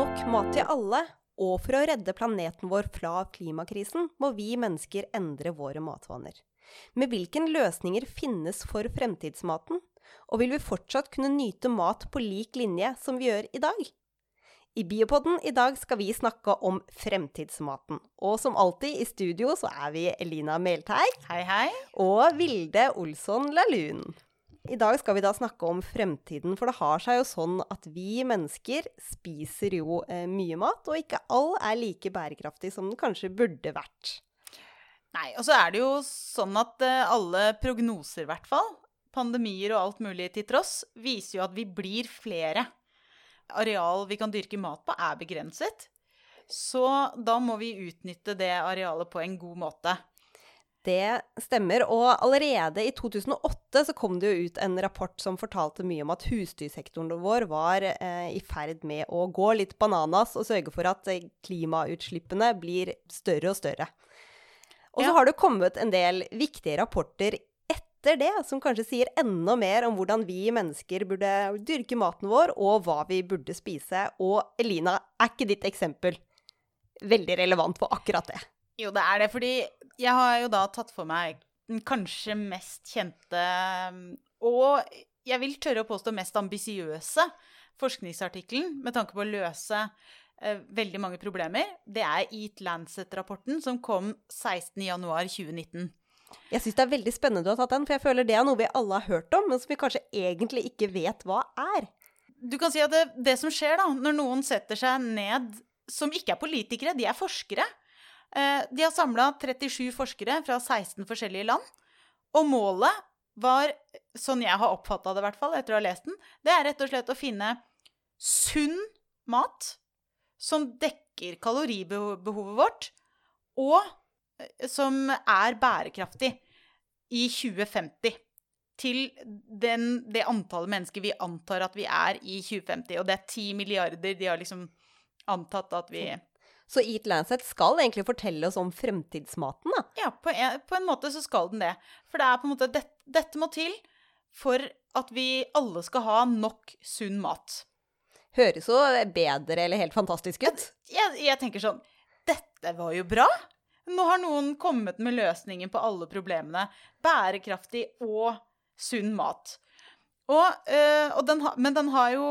nok mat til alle, og for å redde planeten vår fra klimakrisen, må vi mennesker endre våre matvaner. Men hvilke løsninger finnes for fremtidsmaten? Og vil vi fortsatt kunne nyte mat på lik linje som vi gjør i dag? I Biopodden i dag skal vi snakke om fremtidsmaten. Og som alltid i studio så er vi Elina Melteig Hei, hei. og Vilde Olsson Lahlun. I dag skal vi da snakke om fremtiden, for det har seg jo sånn at vi mennesker spiser jo eh, mye mat, og ikke all er like bærekraftig som den kanskje burde vært. Nei, og så er det jo sånn at eh, alle prognoser, i hvert fall, pandemier og alt mulig til tross, viser jo at vi blir flere. Areal vi kan dyrke mat på, er begrenset. Så da må vi utnytte det arealet på en god måte. Det stemmer, og allerede i 2008 så kom det jo ut en rapport som fortalte mye om at husdyrsektoren vår var eh, i ferd med å gå litt bananas og sørge for at eh, klimautslippene blir større og større. Og så Ja. har det kommet en del viktige rapporter etter det, som kanskje sier enda mer om hvordan vi mennesker burde dyrke maten vår, og hva vi burde spise. Og Elina, er ikke ditt eksempel veldig relevant for akkurat det? Jo, det er det, fordi jeg har jo da tatt for meg den kanskje mest kjente og jeg vil tørre å påstå mest ambisiøse forskningsartikkelen med tanke på å løse eh, veldig mange problemer. Det er Eat Lancet-rapporten som kom 16.1.2019. Jeg syns det er veldig spennende du har tatt den, for jeg føler det er noe vi alle har hørt om, men som vi kanskje egentlig ikke vet hva er. Du kan si at det, det som skjer da, når noen setter seg ned, som ikke er politikere, de er forskere. Eh, de har samla 37 forskere fra 16 forskjellige land. Og målet var, sånn jeg har oppfatta det i hvert fall etter å ha lest den, det er rett og slett å finne sunn mat som dekker kaloribehovet vårt, og eh, som er bærekraftig i 2050 til den, det antallet mennesker vi antar at vi er i 2050. Og det er 10 milliarder de har liksom antatt at vi Så Eat Lancet skal egentlig fortelle oss om fremtidsmaten, da. Ja, på en, på en måte så skal den det. For det er på en måte det, Dette må til for at vi alle skal ha nok sunn mat. Høres jo bedre eller helt fantastisk ut. Jeg, jeg tenker sånn Dette var jo bra! Nå har noen kommet med løsningen på alle problemene. Bærekraftig og sunn mat. Og, øh, og den har, men den har jo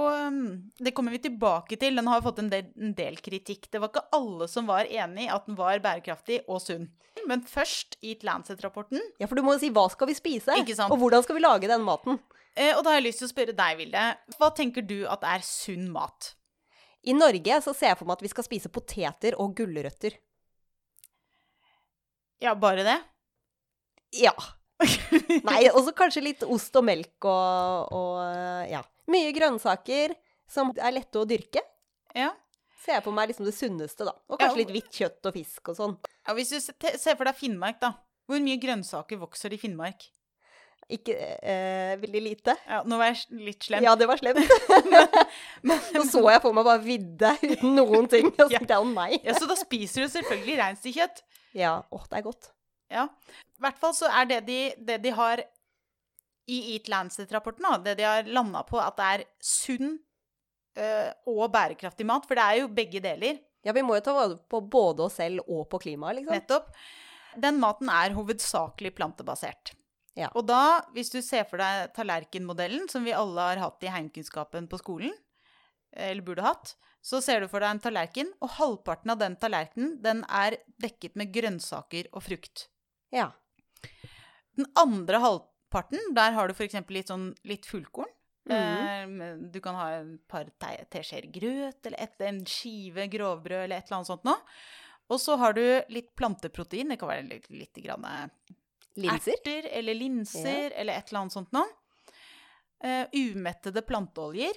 Det kommer vi tilbake til. Den har fått en del, en del kritikk. Det var ikke alle som var enig i at den var bærekraftig og sunn. Men først Eat Lancet-rapporten. Ja, for du må jo si hva skal vi spise, Ikke sant? og hvordan skal vi lage den maten. Eh, og da har jeg lyst til å spørre deg, Vilde. Hva tenker du at er sunn mat? I Norge så ser jeg for meg at vi skal spise poteter og gulrøtter. Ja, bare det? Ja. Nei, og så kanskje litt ost og melk og, og ja. Mye grønnsaker som er lette å dyrke. Ja. Ser jeg på meg liksom det sunneste, da. Og kanskje Ja. litt hvitt kjøtt og fisk og sånn. ja hvis du ser for deg Finnmark, da. Hvor mye grønnsaker vokser i Finnmark? Ikke eh, veldig lite. Ja, nå var jeg litt slem. Ja, det var slemt. Nå så jeg for meg bare vidde uten noen ting. Og så tenkte jeg å nei. Ja, så da spiser du selvfølgelig reinsdyrkjøtt. Ja, Å, det er godt. Ja. I hvert fall så er det de, det de har i Eat Lancet-rapporten, det de har landa på, at det er sunn øh, og bærekraftig mat. For det er jo begge deler. Ja, vi må jo ta vare på både oss selv og på klimaet, liksom. Nettopp. Den maten er hovedsakelig plantebasert. Ja. Og da, hvis du ser for deg tallerkenmodellen, som vi alle har hatt i heimkunnskapen på skolen, eller burde hatt, så ser du for deg en tallerken, og halvparten av den tallerkenen den er dekket med grønnsaker og frukt. Ja. Den andre halvparten, der har du f.eks. litt sånn litt fullkorn. Mm. Eh, Du kan ha et par te- teskjeer grøt, eller et, en skive grovbrød, eller et eller annet sånt noe. Og så har du litt planteprotein. Det kan være litt, litt grann Linser. erter eller linser eller et eller annet sånt noe. Eh, umettede planteoljer.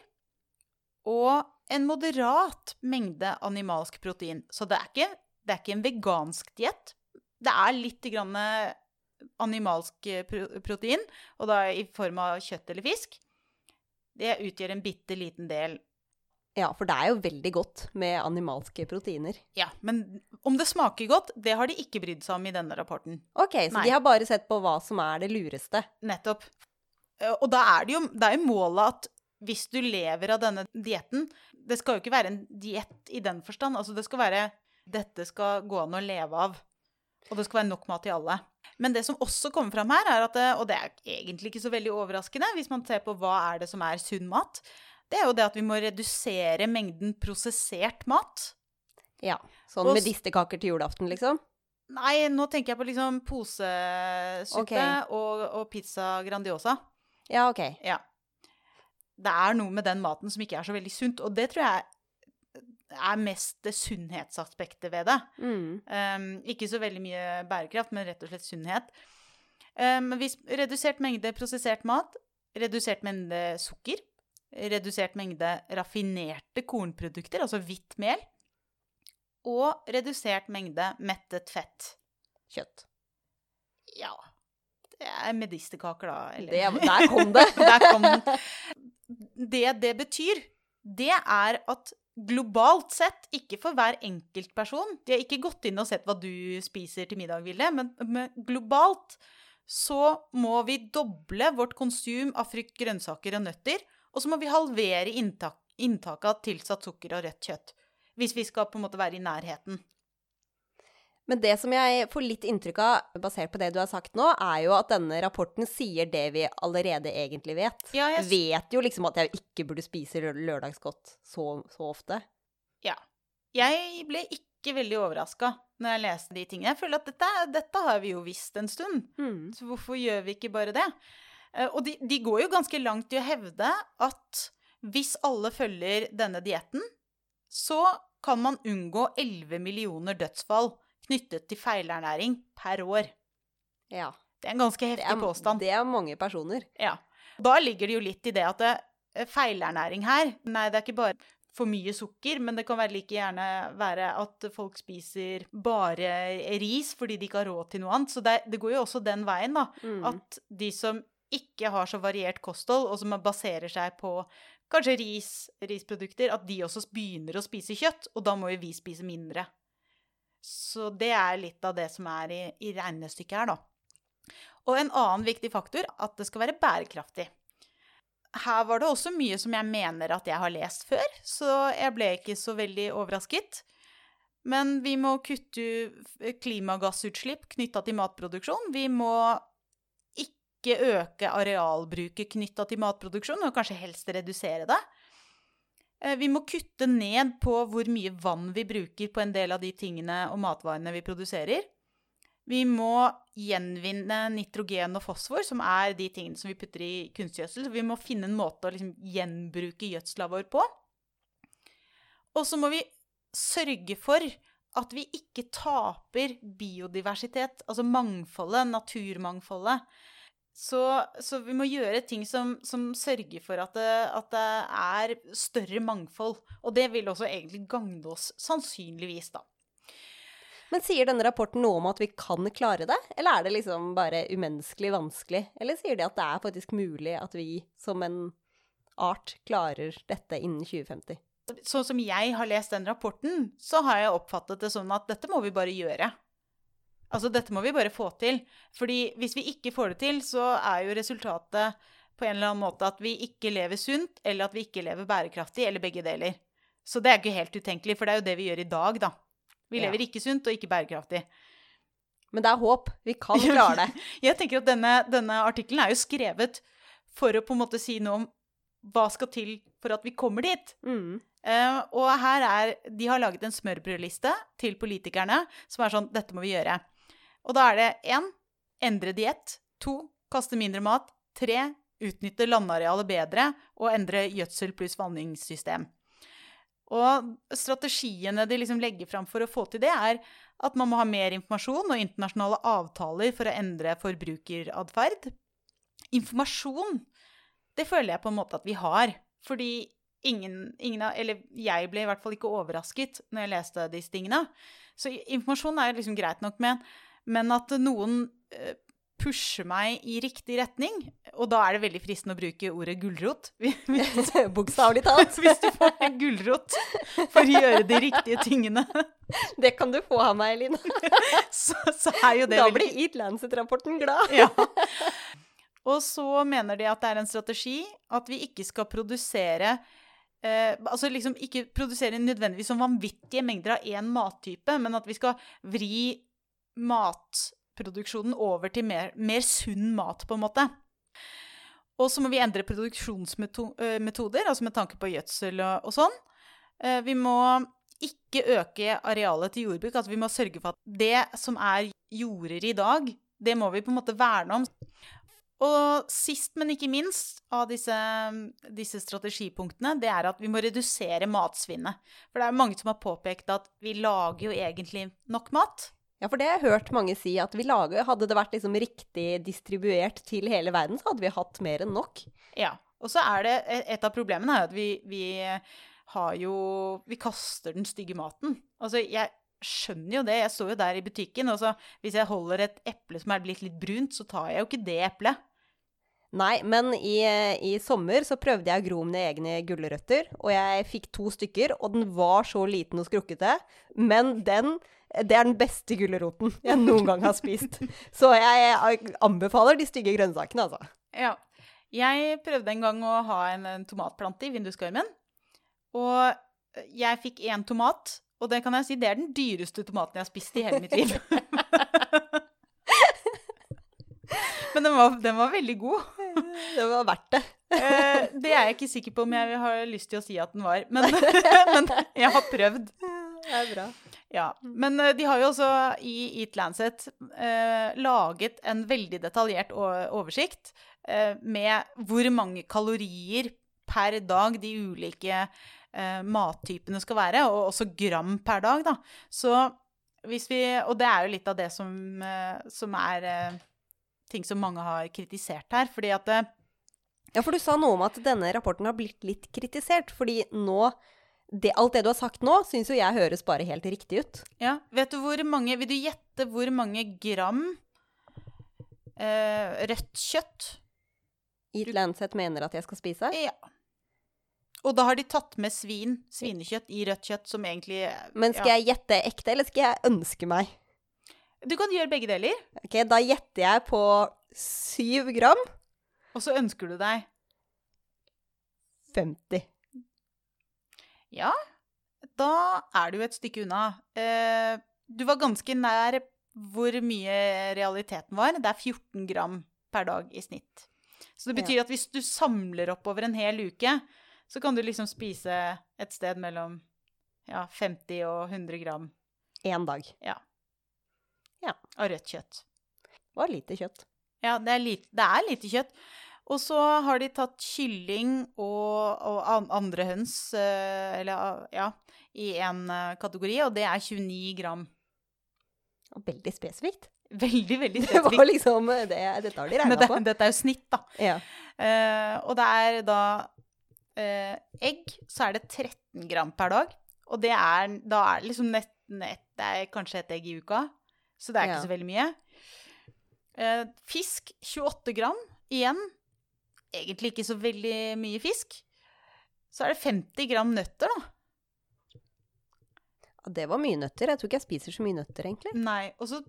Og en moderat mengde animalsk protein. Så det er ikke, det er ikke en vegansk diett. Det er litt grann animalsk eh, protein, og da i form av kjøtt eller fisk. Det utgjør en bitte liten del. Ja, for det er jo veldig godt med animalske proteiner. Ja, Men om det smaker godt, det har de ikke brydd seg om i denne rapporten. Ok, så Nei. de har bare sett på hva som er det lureste. Nettopp. Eh, Og da er det jo, det er jo målet at hvis du lever av denne dietten Det skal jo ikke være en diett i den forstand. Altså det skal være Dette skal gå an å leve av. Og det skal være nok mat til alle. Men det som også kommer fram her, er at og det er egentlig ikke så veldig overraskende hvis man ser på hva er det som er sunn mat, det er jo det at vi må redusere mengden prosessert mat. Ja. Sånn Og medisterkaker til julaften, liksom? Nei, nå tenker jeg på liksom posesuppe okay. og, og pizza Grandiosa. Ja, OK. Ja. Det er noe med den maten som ikke er så veldig sunt, og det tror jeg er mest det sunnhetsaspektet ved det. Mm. Um, ikke så veldig mye bærekraft, men rett og slett sunnhet. Um, hvis redusert mengde prosessert mat, redusert mengde sukker, redusert mengde raffinerte kornprodukter, altså hvitt mel, og redusert mengde mettet fett. Kjøtt. Ja Det er medisterkaker, da. eller- Det, der kom det! Der kom det. Det det betyr, det er at globalt sett, ikke for hver enkeltperson De har ikke gått inn og sett hva du spiser til middag, Vilde, men, globalt så må vi doble vårt konsum av frukt, grønnsaker og nøtter. Og så må vi halvere inntak, inntaket av tilsatt sukker og rødt kjøtt. Hvis vi skal på en måte være i nærheten. Men det som jeg får litt inntrykk av, basert på det du har sagt nå, er jo at denne rapporten sier det vi allerede egentlig vet. Ja, jeg Vet jo liksom at jeg ikke burde spise lø- lørdagsgodt så, så ofte. Ja. Jeg ble ikke veldig overraska når jeg leste de tingene. Jeg føler at dette, dette har vi jo visst en stund. Mm. Så hvorfor gjør vi ikke bare det? Eh, Og de, de går jo ganske langt i å hevde at hvis alle følger denne dietten, så kan man unngå 11 millioner dødsfall knyttet til feilernæring per år. Ja. Det er en ganske Det heftig er, påstand. det er mange personer. Ja. Da ligger det jo litt i det at det, eh, feilernæring her Nei, det er ikke bare for mye sukker, men det kan være like gjerne være at folk spiser bare ris fordi de ikke har råd til noe annet. Så det, det går jo også den veien, da. Mm. At de som ikke har så variert kosthold, og som baserer seg på kanskje ris, risprodukter, at de også begynner å spise kjøtt, og da må jo vi spise mindre. Så det er litt av det som er i, i regnestykket her, da. Og en annen viktig faktor, at det skal være bærekraftig. Her var det også mye som jeg mener at jeg har lest før, så jeg ble ikke så veldig overrasket. Men vi må kutte klimagassutslipp knytta til matproduksjon. Vi må ikke øke arealbruket knytta til matproduksjon, og kanskje helst redusere det. Eh, Vi må kutte ned på hvor mye vann vi bruker på en del av de tingene og matvarene vi produserer. Vi må gjenvinne nitrogen og fosfor, som er de tingene som vi putter i kunstgjødsel. Så vi må finne en måte å liksom gjenbruke gjødsla vår på. Og så må vi sørge for at vi ikke taper biodiversitet, altså mangfoldet, naturmangfoldet. Så, så vi må gjøre ting som, som sørger for at det, at det er større mangfold. Og det vil også egentlig gagne oss, sannsynligvis, da. Men sier denne rapporten noe om at vi kan klare det, eller er det liksom bare umenneskelig vanskelig? Eller sier de at det er faktisk mulig at vi som en art klarer dette innen 2050? Sånn som jeg har lest den rapporten, så har jeg oppfattet det sånn at dette må vi bare gjøre. Altså, dette må vi bare få til. Fordi hvis vi ikke får det til, så er jo resultatet på en eller annen måte at vi ikke lever sunt, eller at vi ikke lever bærekraftig, eller begge deler. Så det er ikke helt utenkelig, for det er jo det vi gjør i dag, da. Vi Ja. lever ikke sunt og ikke bærekraftig. Men det er håp. Vi kan klare det. Jeg tenker at denne, denne artikkelen er jo skrevet for å på en måte si noe om hva skal til for at vi kommer dit. Mm. Uh, og her er De har laget en smørbrødliste til politikerne som er sånn Dette må vi gjøre. Og da er det én endre diett. To kaste mindre mat. Tre utnytte landarealet bedre og endre gjødsel pluss vanningssystem. Og strategiene de liksom legger fram for å få til det, er at man må ha mer informasjon og internasjonale avtaler for å endre forbrukeratferd. Informasjon, det føler jeg på en måte at vi har. Fordi ingen, ingen av Eller jeg ble i hvert fall ikke overrasket når jeg leste disse tingene. Så informasjon er liksom greit nok, men, men at noen eh, pusher meg i riktig retning, og da er det veldig fristende å bruke ordet gulrot. Bokstavelig talt. Hvis du får en gulrot for å gjøre de riktige tingene, Det kan du få av meg, Elina. så, så er jo det Da veldig blir Eat Lancet-rapporten glad. ja. Og så mener de at det er en strategi at vi ikke skal produsere eh, Altså liksom ikke produsere nødvendigvis som vanvittige mengder av én mattype, men at vi skal vri matproduksjonen over til mer, mer sunn mat, på en måte. Og så må vi endre produksjonsmetoder, altså med tanke på gjødsel og, og sånn. Eh, vi må ikke øke arealet til jordbruk. Altså vi må sørge for at det som er jorder i dag, det må vi på en måte verne om. Og sist, men ikke minst av disse, disse, strategipunktene, det er at vi må redusere matsvinnet. For det er mange som har påpekt at vi lager jo egentlig nok mat. Ja, for det har jeg hørt mange si, at vi lager Hadde det vært liksom riktig distribuert til hele verden, så hadde vi hatt mer enn nok. Ja. Og så er det et av problemene er at vi, vi har jo Vi kaster den stygge maten. Altså, jeg skjønner jo det. Jeg står jo der i butikken, og så hvis jeg holder et eple som er blitt litt brunt, så tar jeg jo ikke det eplet. Nei, men i, i, sommer så prøvde jeg å gro mine egne gulrøtter, og jeg fikk to stykker, og den var så liten og skrukkete. Men den det er den beste gulroten jeg noen gang har spist. Så jeg anbefaler de stygge grønnsakene, altså. Ja. Jeg prøvde en gang å ha en, en tomatplante i vinduskarmen. Og jeg fikk én tomat, og det kan jeg si, det er den dyreste tomaten jeg har spist i hele mitt liv. Men den var, den var, veldig god. Det var verdt det. Eh, det er jeg ikke sikker på om jeg har lyst til å si at den var, men, men jeg har prøvd. Det er bra. Ja, Men uh, de har jo også i Eat Lancet uh, laget en veldig detaljert oversikt uh, med hvor mange kalorier per dag de ulike mattypene skal være, og også gram per dag, da. Så hvis vi Og det er jo litt av det som, som er ting som mange har kritisert her, fordi at Ja, for du sa noe om at denne rapporten har blitt litt kritisert, fordi nå det, alt det du har sagt nå, syns jo jeg høres bare helt riktig ut. Ja. Vet du hvor mange Vil du gjette hvor mange gram eh, rødt kjøtt Eat Lancet mener at jeg skal spise? Ja. Og da har de tatt med svin, svinekjøtt, i rødt kjøtt, som egentlig Men skal jeg gjette ekte, eller skal jeg ønske meg? Du kan gjøre begge deler. Ok, Da gjetter jeg på syv gram. Og så ønsker du deg 50. Ja, da er du et stykke unna. Eh, du var ganske nær hvor mye realiteten var. Det er 14 gram per dag i snitt. Så det betyr ja. at hvis du samler opp over en hel uke, så kan du liksom spise et sted mellom ja, 50 og 100 gram. Én dag. Ja. ja. Av rødt kjøtt. Det var lite kjøtt. Ja, det er lite, det er lite kjøtt. Og så har de tatt kylling og, og andre høns, eh, eller ja, i en eh, kategori, og det er 29 gram. Veldig spesifikt. Veldig, veldig spesifikt. Det var liksom, det, dette har de regna på. Dette er jo snitt, da. Ja. Uh, og det er da uh, egg, så er det 13 gram per dag. Og det er, da er det liksom nesten ett Det er kanskje et egg i uka. Så det er ikke ja. så veldig mye. Uh, fisk 28 gram. Igjen egentlig ikke så veldig mye fisk. Så er det 50 gram nøtter, da. Ja, det var mye nøtter. Jeg tror ikke jeg spiser så mye nøtter, egentlig. Nei, og så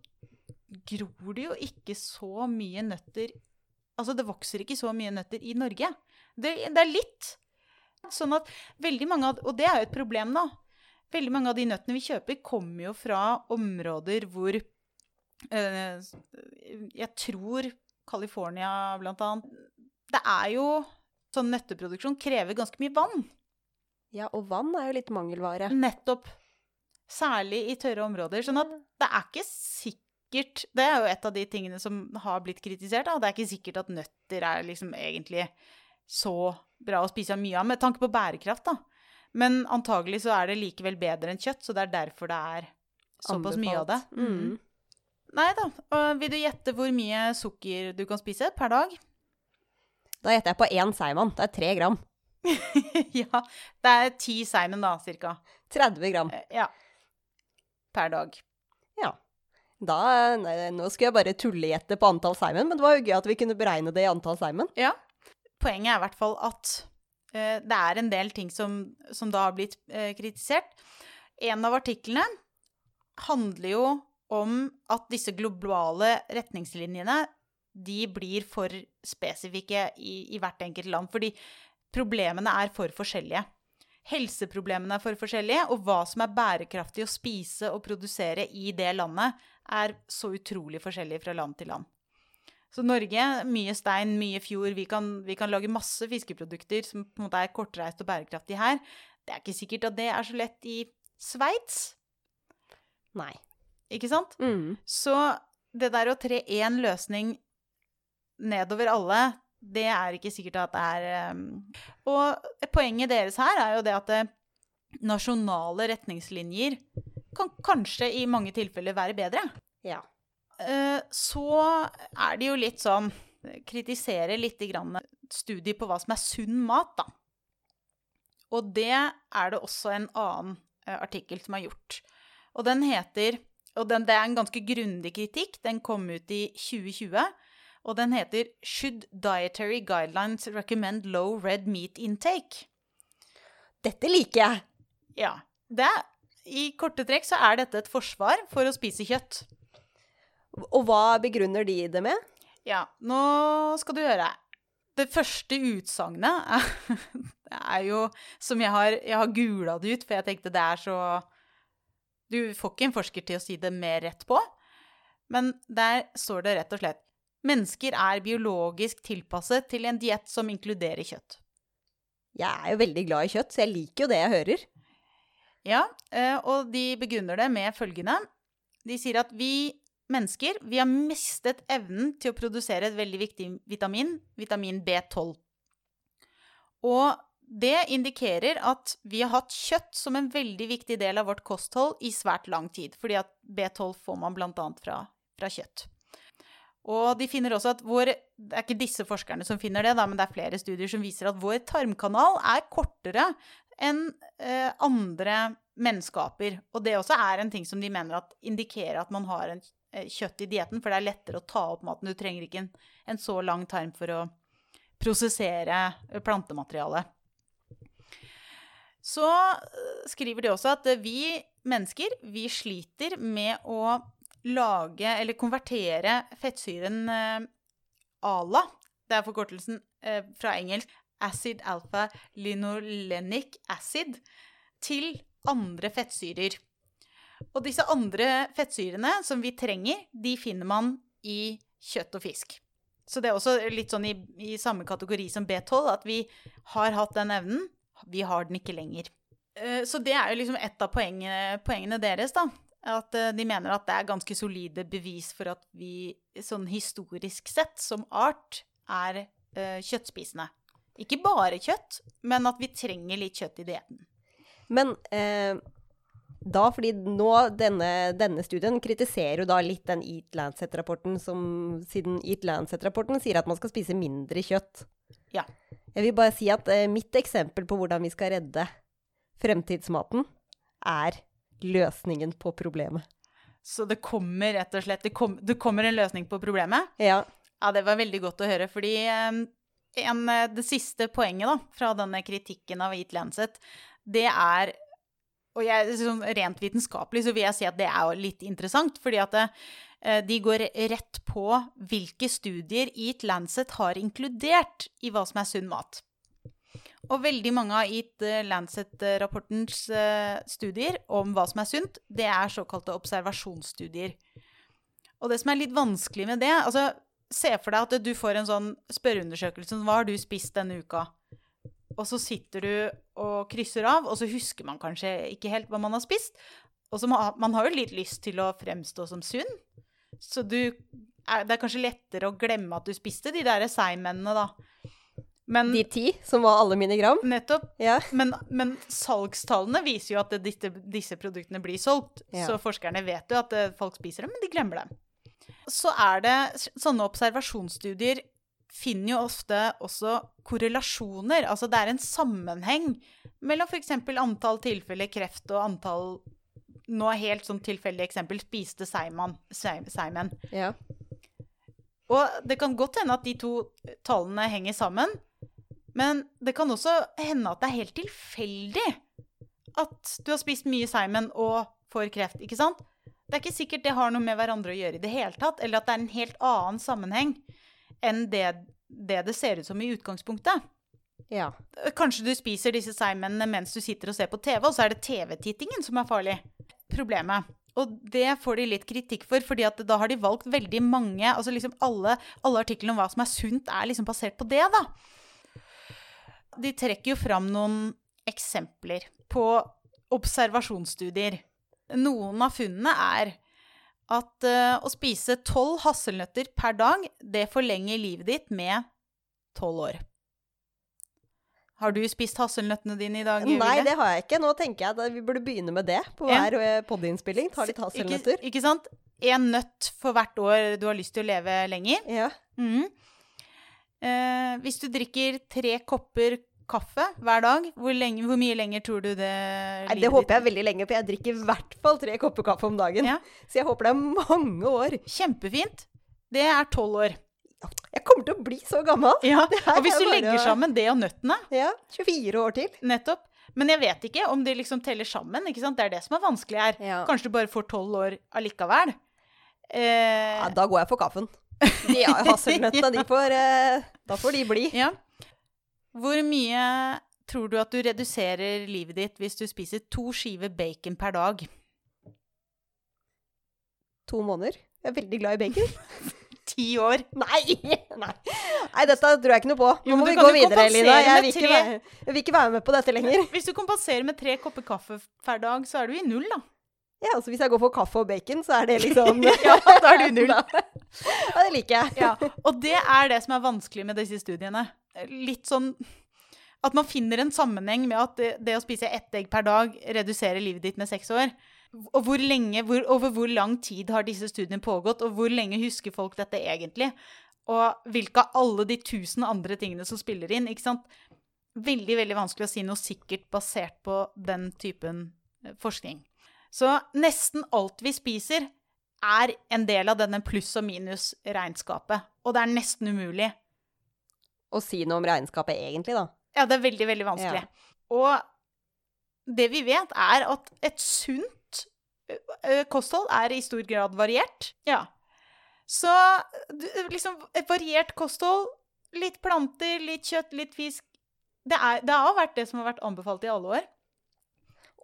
gror det jo ikke så mye nøtter Altså, det vokser ikke så mye nøtter i Norge. Det, det er litt. Sånn at veldig mange av Og det er jo et problem, da. Veldig mange av de nøttene vi kjøper, kommer jo fra områder hvor øh, Jeg tror California, blant annet, det er jo Sånn nøtteproduksjon krever ganske mye vann. Ja, og vann er jo litt mangelvare. Nettopp. Særlig i tørre områder. Sånn at det er ikke sikkert Det er jo et av de tingene som har blitt kritisert. Da. Det er ikke sikkert at nøtter er liksom egentlig så bra å spise mye av, med tanke på bærekraft, da. Men antagelig så er det likevel bedre enn kjøtt, så det er derfor det er såpass mye av det. Mm. Nei da. Vil du gjette hvor mye sukker du kan spise per dag? Da gjetter jeg på én Simon. Det er tre gram. ja. Det er ti Simon, da, cirka. 30 gram. Eh, ja. Per dag. Ja. Da, nei, nå skulle jeg bare tullegjette på antall Simon, men det var jo gøy at vi kunne beregne det i antall Simon. Ja. Poenget er i hvert fall at uh, det er en del ting som, som da har blitt uh, kritisert. En av artiklene handler jo om at disse globale retningslinjene de blir for spesifikke i, i hvert enkelt land. Fordi problemene er for forskjellige. Helseproblemene er for forskjellige, og hva som er bærekraftig å spise og produsere i det landet, er så utrolig forskjellig fra land til land. Så Norge, mye stein, mye fjord. Vi kan, vi kan lage masse fiskeprodukter som på en måte er kortreist og bærekraftig her. Det er ikke sikkert at det er så lett i Sveits. Nei. Ikke sant? Mm. Så det der å tre én løsning nedover alle, det er ikke sikkert at det er um, Og poenget deres her er jo det at eh, nasjonale retningslinjer kan kanskje i mange tilfeller være bedre. Ja. Eh, så er det jo litt sånn Kritisere litt grann studier på hva som er sunn mat, da. Og det er det også en annen eh, artikkel som er gjort. Og den heter Og den, det er en ganske grundig kritikk. Den kom ut i 2020. Og den heter 'Should dietary guidelines recommend low red meat intake'? Dette liker jeg. Ja. Det I korte trekk så er dette et forsvar for å spise kjøtt. Og hva begrunner de det med? Ja, nå skal du høre. Det første utsagnet er, er jo Som jeg har, jeg har gula det ut, for jeg tenkte det er så Du får ikke en forsker til å si det mer rett på. Men der står det rett og slett Mennesker er biologisk tilpasset til en diett som inkluderer kjøtt. Jeg er jo veldig glad i kjøtt, så jeg liker jo det jeg hører. Ja, eh, og de begrunner det med følgende. De sier at vi mennesker vi har mistet evnen til å produsere et veldig viktig vitamin, vitamin B12. Og det indikerer at vi har hatt kjøtt som en veldig viktig del av vårt kosthold i svært lang tid, fordi at B12 får man bl.a. Fra, fra kjøtt. Og de finner også at vår Det er ikke disse forskerne som finner det, da, men det er flere studier som viser at vår tarmkanal er kortere enn eh, andre menneskeaper. Og det også er en ting som de mener at indikerer at man har en eh, kjøtt i dietten, for det er lettere å ta opp maten. Du trenger ikke en, en så lang tarm for å prosessere plantematerialet. Så eh, skriver de også at eh, vi mennesker, vi sliter med å lage eller konvertere fettsyren eh, ALA. Det er forkortelsen eh, fra engelsk acid alpha linolenic acid til andre fettsyrer. Og disse andre fettsyrene som vi trenger, de finner man i kjøtt og fisk. Så det er også litt sånn i, i samme kategori som B12, at vi har hatt den evnen, vi har den ikke lenger. Eh, Så det er jo liksom et av poengene, poengene deres, da. At eh, de mener at det er ganske solide bevis for at vi sånn historisk sett, som art, er eh, kjøttspisende. Ikke bare kjøtt, men at vi trenger litt kjøtt i dietten. Men eh, da, fordi nå denne, denne studien kritiserer jo da litt den Eat Lancet-rapporten, som siden Eat Lancet-rapporten sier at man skal spise mindre kjøtt. Ja. Jeg vil bare si at eh, mitt eksempel på hvordan vi skal redde fremtidsmaten, er løsningen på problemet. Så det kommer rett og slett Det, kom, det kommer en løsning på problemet. Ja. Ja, det var veldig godt å høre, fordi eh, en, eh, det siste poenget da, fra denne kritikken av Eat Lancet, det er Og jeg, sånn rent vitenskapelig så vil jeg si at det er litt interessant, fordi at det, eh, de går rett på hvilke studier Eat Lancet har inkludert i hva som er sunn mat. Og veldig mange av gitt Lancet-rapportens eh, studier om hva som er sunt, det er såkalte observasjonsstudier. Og det som er litt vanskelig med det altså Se for deg at du får en sånn spørreundersøkelse. Hva har du spist denne uka? Og så sitter du og krysser av, og så husker man kanskje ikke helt hva man har spist. Og så man, man har jo litt lyst til å fremstå som sunn. Så du, det er kanskje lettere å glemme at du spiste de der seigmennene, da. Men De ti, som var alle mine gram. nettopp Ja. men, men salgstallene viser jo at det, disse, disse produktene blir solgt. Ja. Så forskerne vet jo at det, folk spiser dem, men de glemmer dem. Så er det sånne observasjonsstudier finner jo ofte også korrelasjoner. Altså det er en sammenheng mellom f.eks. antall tilfeller kreft og antall Nå er helt sånn tilfeldig eksempel spiste seimen. seig- ja. Og det kan godt hende at de to tallene henger sammen. Men det kan også hende at det er helt tilfeldig at du har spist mye seigmenn og får kreft, ikke sant? Det er ikke sikkert det har noe med hverandre å gjøre i det hele tatt, eller at det er en helt annen sammenheng. enn det, det det ser ut som i utgangspunktet. Ja. Kanskje du spiser disse seigmennene mens du sitter og ser på TV, og så er det TV-tittingen som er farlig. Problemet. Og det får de litt kritikk for, fordi at da har de valgt veldig mange altså liksom alle, alle artiklene om hva som er sunt, er liksom basert på det, da. De trekker jo fram noen eksempler på observasjonsstudier. Noen av funnene er at eh, å spise tolv hasselnøtter per dag, det forlenger livet ditt med tolv år. Har du spist hasselnøttene dine i dag? Nei, det har jeg ikke. Nå tenker jeg at vi burde begynne med det på hver eh, podinnspilling. Ta litt hasselnøtter. Ikke, ikke sant? Én nøtt for hvert år du har lyst til å leve lenger. Ja. Mhm. Eh, hvis du drikker tre kopper kaffe hver dag, hvor, lenge, hvor mye lenger tror du det Nei, det håper jeg veldig lenge, for jeg drikker i hvert fall tre kopper kaffe om dagen. Ja. Så jeg håper det er mange år. Kjempefint. Det er tolv år. Jeg kommer til å bli så gammel. Ja. Og hvis du legger sammen det og nøttene, Ja, 24 år til. nettopp Men jeg vet ikke om de liksom teller sammen. ikke sant? Det er det som er vanskelig her. Ja. Kanskje du bare får tolv år allikevel. Eh, Ja, da går jeg for kaffen. De ja, hasselnøttene, de får eh, Da får de bli. Ja. Hvor mye tror du at du reduserer livet ditt hvis du spiser to skiver bacon per dag? To måneder. Jeg er veldig glad i bacon. Ti år. Nei! Nei, Nei dette tror jeg ikke noe på. Nå jo, må vi gå videre, Lina. Elina. Jeg vil, ikke tre- være, jeg vil ikke være med på dette lenger. Hvis du kompenserer med tre kopper kaffe per dag, så er du i null, da. Ja, altså Hvis jeg går for kaffe og bacon, så er det liksom Ja, da er du null. Ja, det liker jeg. Ja, og det er det som er vanskelig med disse studiene. Litt sånn at man finner en sammenheng med at det, det å spise ett egg per dag reduserer livet ditt med seks år. Og hvor lenge, hvor, over hvor lang tid har disse studiene pågått, og hvor lenge husker folk dette egentlig? Og hvilke av alle de tusen andre tingene som spiller inn, ikke sant? Veldig, veldig vanskelig å si noe sikkert basert på den typen eh, forskning. Så nesten alt vi spiser, er en del av denne pluss- og minus-regnskapet. Og det er nesten umulig. Å si noe om regnskapet egentlig, da. Ja, det er veldig, veldig vanskelig. Og det vi vet, er at et sunt kosthold er i stor grad variert. Ja. Så liksom et variert kosthold, litt planter, litt kjøtt, litt fisk Det, er, det har vært det som har vært anbefalt i alle år.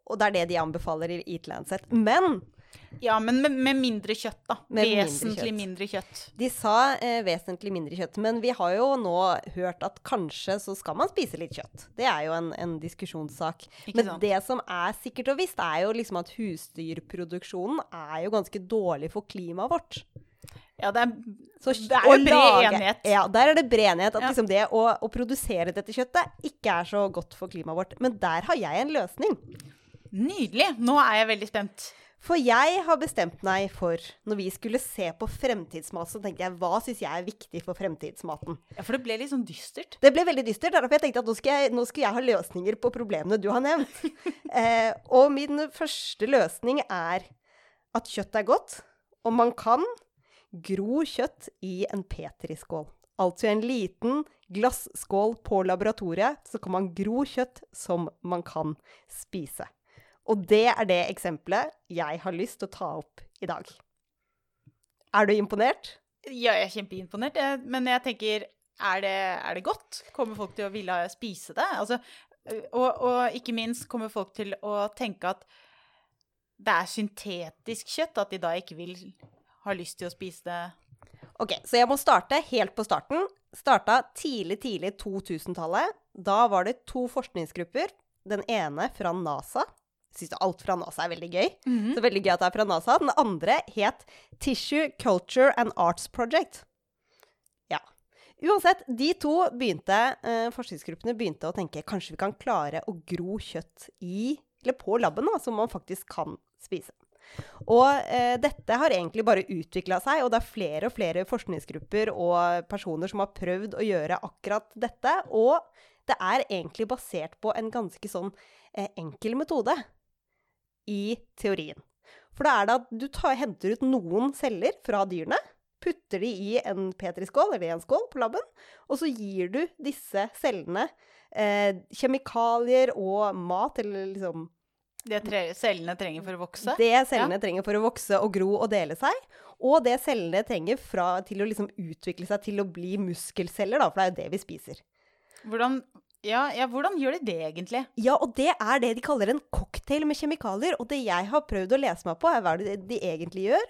Og det er det de anbefaler i Eat Lancet. Men Ja, men med, med mindre kjøtt, da. Med mindre Vesentlig kjøtt. mindre kjøtt. de sa eh, vesentlig mindre kjøtt. Men vi har jo nå hørt at kanskje så skal man spise litt kjøtt. Det er jo en, en diskusjonssak. Ikke Men sant? det som er sikkert og visst, er jo liksom at husdyrproduksjonen er jo ganske dårlig for klimaet vårt. Ja, det er, Så det er jo bred lage- enighet. Ja, der er det bred enighet. At Ja. liksom det å, å produsere dette kjøttet ikke er så godt for klimaet vårt. Men der har jeg en løsning. Nydelig! Nå er jeg veldig spent. For jeg har bestemt meg for, når vi skulle se på fremtidsmat, så tenkte jeg hva syns jeg er viktig for fremtidsmaten? Ja, For det ble litt sånn dystert. Det ble veldig dystert. Derfor jeg tenkte at nå skal jeg, nå skal jeg ha løsninger på problemene du har nevnt. eh, og min første løsning er at kjøtt er godt, og man kan gro kjøtt i en petriskål. Altså i en liten glasskål på laboratoriet, så kan man gro kjøtt som man kan spise. Og det er det eksempelet jeg har lyst til å ta opp i dag. Er du imponert? Ja, jeg er kjempeimponert, men jeg tenker er det, er det godt? Kommer folk til å ville spise det? Altså, og, og ikke minst kommer folk til å tenke at det er syntetisk kjøtt, at de da ikke vil ha lyst til å spise det. Ok, så jeg må starte helt på starten. Starta tidlig, tidlig 2000-tallet. Da var det to forskningsgrupper. Den ene fra NASA. Syns alt fra NASA er veldig gøy. Så veldig gøy at det er fra NASA. Den andre het Tissue Culture and Arts Project. Ja. Uansett, de to begynte, eh, forskningsgruppene begynte å tenke kanskje vi kan klare å gro kjøtt i, eller på labben, da, som man faktisk kan spise. Og eh, dette har egentlig bare utvikla seg, og det er flere og flere forskningsgrupper og personer som har prøvd å gjøre akkurat dette. Og det er egentlig basert på en ganske sånn eh, enkel metode i teorien. For da er det at du tar, henter ut noen celler fra dyrene, putter de i en petriskål, eller i en skål på labben, og så gir du disse cellene eh, kjemikalier og mat, eller liksom Det tre cellene trenger for å vokse? Det cellene trenger for å vokse og gro og dele seg. Og det cellene trenger fra, til å liksom utvikle seg til å bli muskelceller, da, for det er jo det vi spiser. Hvordan, ja, ja, hvordan gjør de det egentlig? Ja, og det er det de kaller en cocktail med kjemikalier. Og det jeg har prøvd å lese meg på, er hva de egentlig gjør.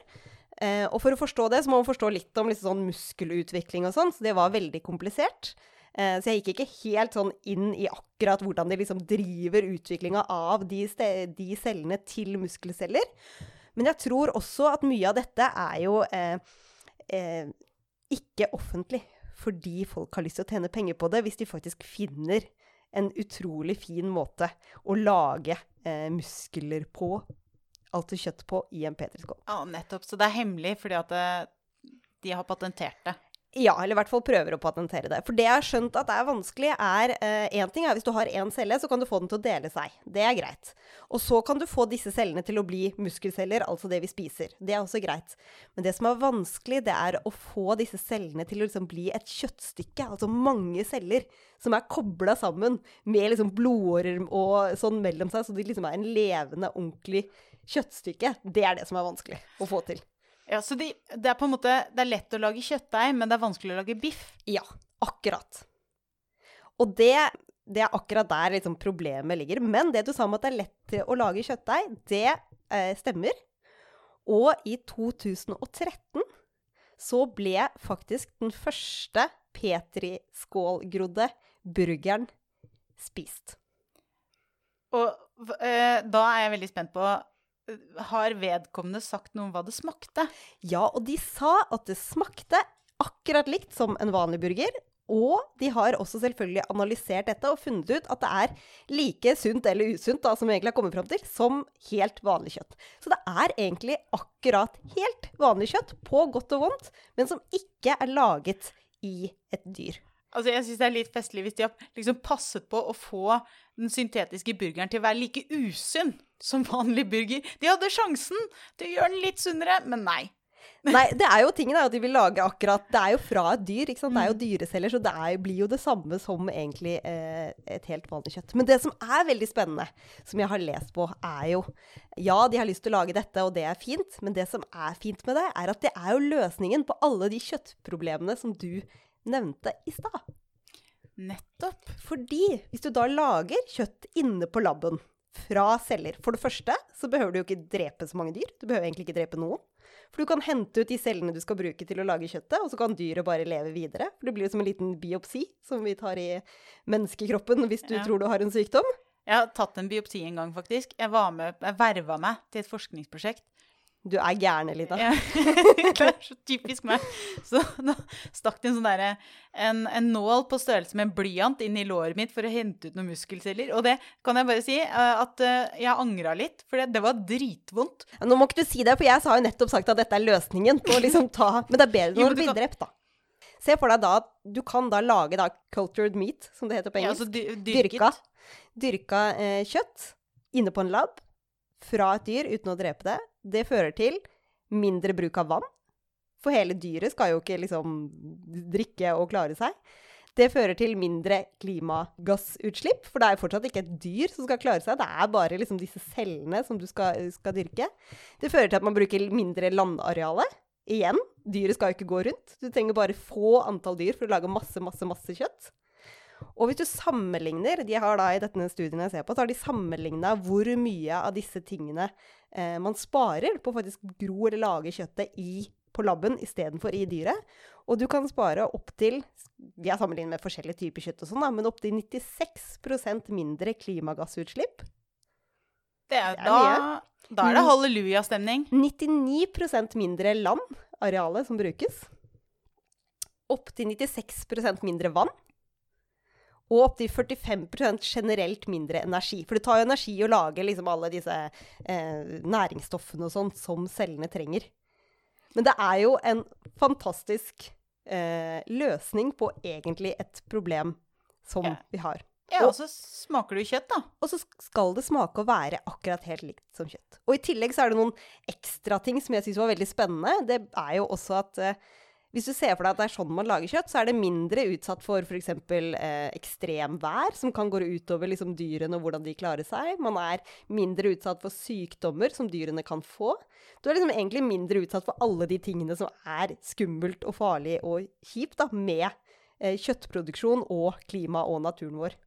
Eh, og for å forstå det, så må man forstå litt om litt sånn muskelutvikling og sånn, så det var veldig komplisert. Eh, så jeg gikk ikke helt sånn inn i akkurat hvordan de liksom driver utviklinga av de, de, cellene til muskelceller. Men jeg tror også at mye av dette er jo eh, eh, ikke offentlig. Fordi folk har lyst til å tjene penger på det, hvis de faktisk finner en utrolig fin måte å lage eh, muskler på, altså kjøtt på, i en petriskål. Ja, nettopp. Så det er hemmelig fordi at det, de har patentert det. Ja, eller i hvert fall prøver å patentere det. For det jeg har skjønt at er vanskelig, er Én eh, ting er hvis du har én celle, så kan du få den til å dele seg. Det er greit. Og så kan du få disse cellene til å bli muskelceller, altså det vi spiser. Det er også greit. Men det som er vanskelig, det er å få disse cellene til å liksom bli et kjøttstykke. Altså mange celler som er kobla sammen med liksom blodårer og sånn mellom seg, så de liksom er en levende, ordentlig kjøttstykke. Det er det som er vanskelig å få til. Ja, Så de, det er på en måte, det er lett å lage kjøttdeig, men det er vanskelig å lage biff? Ja, akkurat. Og det, det er akkurat der liksom problemet ligger. Men det du sa om at det er lett å lage kjøttdeig, det eh, stemmer. Og i 2013 så ble faktisk den første Petri-skålgrodde burgeren spist. Og eh, da er jeg veldig spent på har vedkommende sagt noe om hva det smakte? Ja, og de sa at det smakte akkurat likt som en vanlig burger. Og de har også selvfølgelig analysert dette og funnet ut at det er like sunt eller usunt da, som vi egentlig har kommet fram til, som helt vanlig kjøtt. Så det er egentlig akkurat helt vanlig kjøtt, på godt og vondt, men som ikke er laget i et dyr. Altså, jeg syns det er litt festlig hvis de har liksom passet på å få den syntetiske burgeren til å være like usunn som vanlig burger. De hadde sjansen til å gjøre den litt sunnere, men nei. Nei, det er jo tingen er at de vil lage akkurat Det er jo fra et dyr, ikke sant. Det er jo mm. dyreceller, så det er, blir jo det samme som egentlig eh, et helt vanlig kjøtt. Men det som er veldig spennende, som jeg har lest på, er jo Ja, de har lyst til å lage dette, og det er fint, men det som er fint med det, er at det er jo løsningen på alle de kjøttproblemene som du nevnte i stad. Nettopp. Fordi hvis du da lager kjøtt inne på laben fra celler For det første så behøver du jo ikke drepe så mange dyr. Du behøver egentlig ikke drepe noen. For du kan hente ut de cellene du skal bruke til å lage kjøttet, og så kan dyret bare leve videre. For det blir jo som en liten biopsi som vi tar i menneskekroppen hvis du ja. tror du har en sykdom. Jeg har tatt en biopsi en gang, faktisk. Jeg var med, jeg verva meg til et forskningsprosjekt du er gæren, Elina. Ja. det er så typisk meg. Så da stakk det en sånn derre en, en, nål på størrelse med en blyant inn i låret mitt for å hente ut noen muskelceller. Og det kan jeg bare si eh, at eh, jeg angra litt, for det, det var dritvondt. Ja, nå må ikke du si det, for jeg har jo nettopp sagt at dette er løsningen på å liksom ta Men det er bedre når du blir drept, da. Se for deg da at du kan da lage da cultured meat, som det heter på engelsk. Ja, altså dyrka, dyrka eh, kjøtt inne på en lab fra et dyr uten å drepe det det fører til mindre bruk av vann. For hele dyret skal jo ikke liksom drikke og klare seg. Det fører til mindre klimagassutslipp, for det er fortsatt ikke et dyr som skal klare seg. Det er bare liksom disse cellene som du skal, skal dyrke. Det fører til at man bruker mindre landareale. Igjen, dyret skal jo ikke gå rundt. Du trenger bare få antall dyr for å lage masse, masse, masse kjøtt. Og hvis du sammenligner De har da i dette studien jeg ser på, så har de sammenligna hvor mye av disse tingene eh, man sparer på å faktisk gro eller lage kjøttet i, på laben istedenfor i dyret. Og du kan spare opptil Vi har sammenlignet med forskjellige typer kjøtt og sånn, men opptil 96% mindre klimagassutslipp. Det er, det er da, mye. Da er det hallelujastemning. 99% mindre land, arealet som brukes. Opptil 96% mindre vann og opptil 45% generelt mindre energi. For det tar jo energi å lage liksom alle disse eh, næringsstoffene og sånn som cellene trenger. Men det er jo en fantastisk eh, løsning på egentlig et problem som ja. vi har. Ja, og så smaker det jo kjøtt, da. Og så skal det smake å være akkurat helt likt som kjøtt. Og i tillegg så er det noen ekstra ting som jeg syns var veldig spennende. Det er jo også at eh, Hvis du ser for deg at det er sånn man lager kjøtt, så er det mindre utsatt for f.eks. Eh, ekstremvær, som kan gå utover liksom, dyrene og hvordan de klarer seg. Man er mindre utsatt for sykdommer som dyrene kan få. Du er liksom egentlig mindre utsatt for alle de tingene som er skummelt og farlig og kjipt da, med eh, kjøttproduksjon og klima og naturen vår.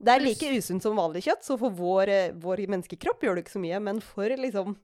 Det er like usunt som vanlig kjøtt, så for vår, eh, vår menneskekropp gjør det ikke så mye. Men for liksom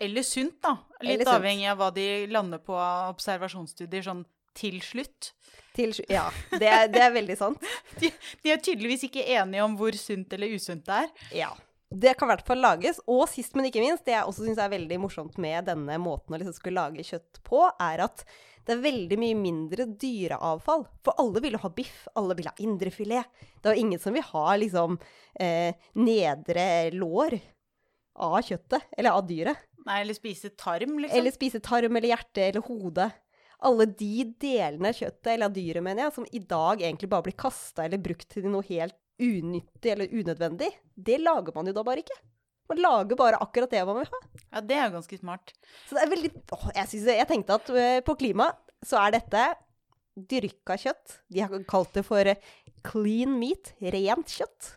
Eller sunt, da. Litt sunt. avhengig av hva de lander på av observasjonsstudier sånn til slutt. til, Ja, det er, det er veldig sant. De, de er tydeligvis ikke enige om hvor sunt eller usunt det er. Ja. Det kan i hvert fall lages. Og sist, men ikke minst, det jeg også syns er veldig morsomt med denne måten å liksom skulle lage kjøtt på, er at det er veldig mye mindre dyreavfall. For alle vil jo ha biff, alle vil ha indrefilet. Det er jo ingen som vil ha liksom eh, nedre lår av kjøttet, eller av dyret. Nei, eller spise tarm, liksom. Eller spise tarm eller hjerte eller hode. Alle de delene av kjøttet, eller av dyret, mener jeg, som i dag egentlig bare blir kasta eller brukt til noe helt unyttig eller unødvendig, det lager man jo da bare ikke. Man lager bare akkurat det man vil ha. Ja, det er jo ganske smart. Så det er veldig åh, jeg, synes, jeg tenkte at eh, på klima så er dette dyrka kjøtt. De har kalt det for clean meat, rent kjøtt.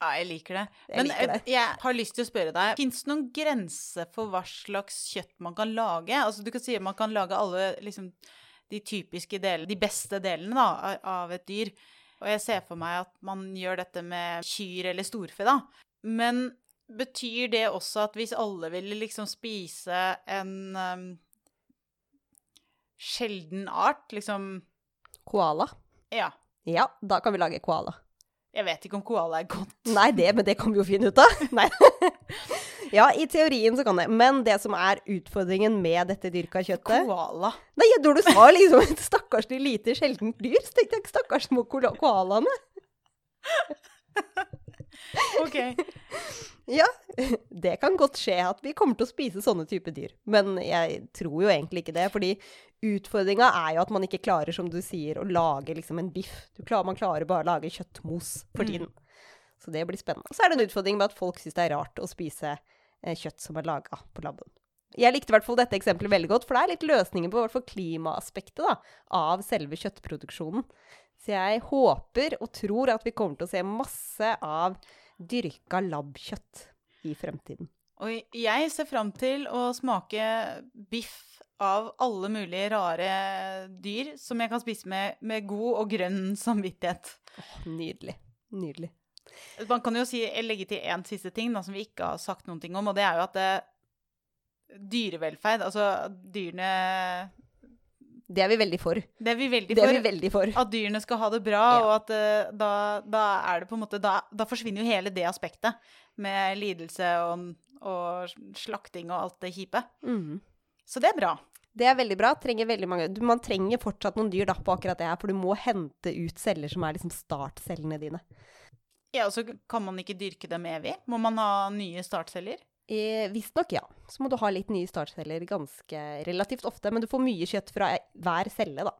Ja, jeg liker det. Jeg Men liker det. eh, jeg har lyst til å spørre deg, fins det noen grense for hva slags kjøtt man kan lage? Altså, du kan si at man kan lage alle liksom, de typiske delene, de beste delene da, av et dyr. Og jeg ser for meg at man gjør dette med kyr eller storfe, da. Men betyr det også at hvis alle ville liksom spise en um, sjelden art, liksom Koala. Ja. Ja, da kan vi lage koala. Jeg vet ikke om koala er godt. Nei, det, men det kan vi jo finne ut av. Nei. ja, i teorien så kan det. Men det som er utfordringen med dette dyrka kjøttet Koala. Nei, når du sa liksom et stakkars lite sjeldent dyr, så tenkte jeg stakkars små koalaene. OK. Ja, det kan godt skje at vi kommer til å spise sånne type dyr. Men jeg tror jo egentlig ikke det, fordi utfordringa er jo at man ikke klarer, som du sier, å lage liksom en biff. Du klarer, man klarer bare å lage kjøttmos for Mm. tiden. Så det blir spennende. Og så er det en utfordring med at folk syns det er rart å spise eh, kjøtt som er laga på labben. Jeg likte i hvert fall dette eksempelet veldig godt, for det er litt løsninger på hvert fall klimaaspektet da, av selve kjøttproduksjonen. Så jeg håper og tror at vi kommer til å se masse av dyrka labbkjøtt i fremtiden. Og jeg ser fram til å smake biff av alle mulige rare dyr som jeg kan spise med, med god og grønn samvittighet. Nydelig. Nydelig. Man kan jo si, legge til én siste ting da, som vi ikke har sagt noen ting om, og det er jo at det, dyrevelferd, altså dyrene Det er vi veldig for. Det er vi veldig Det er for. vi veldig for. At dyrene skal ha det bra, Ja. og at eh, da, da er det på en måte da, da forsvinner jo hele det aspektet med lidelse og, og slakting og alt det kjipe. Mhm. Så det er bra. Det er veldig bra. Trenger veldig mange. Du, man trenger fortsatt noen dyr da, på akkurat det her, for du må hente ut celler som er liksom startcellene dine. Ja, og så kan man ikke dyrke dem evig. Må man ha nye startceller? Eh, Visstnok, ja. Så må du ha litt nye startceller ganske relativt ofte, men du får mye kjøtt fra hver celle, da.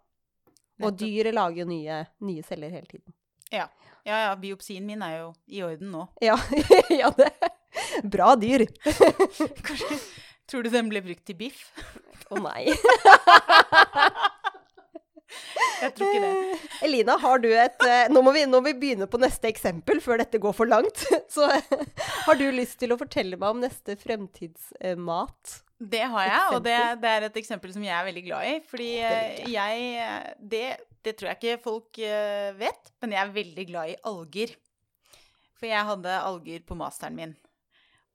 Og dyret lager jo nye, nye celler hele tiden. Ja. ja, ja, biopsien min er jo i orden nå. Ja, ja det Bra dyr. Kanskje, tror du den ble brukt til biff? Å nei. Jeg tror ikke det. Elina, har du et eh, Nå må vi, nå må vi begynne på neste eksempel før dette går for langt. Så har du lyst til å fortelle meg om neste fremtidsmat? Det har jeg, og det, det er et eksempel som jeg er veldig glad i. Fordi Det eh, jeg det, det tror jeg ikke folk eh, vet, men jeg er veldig glad i alger. For jeg hadde alger på masteren min.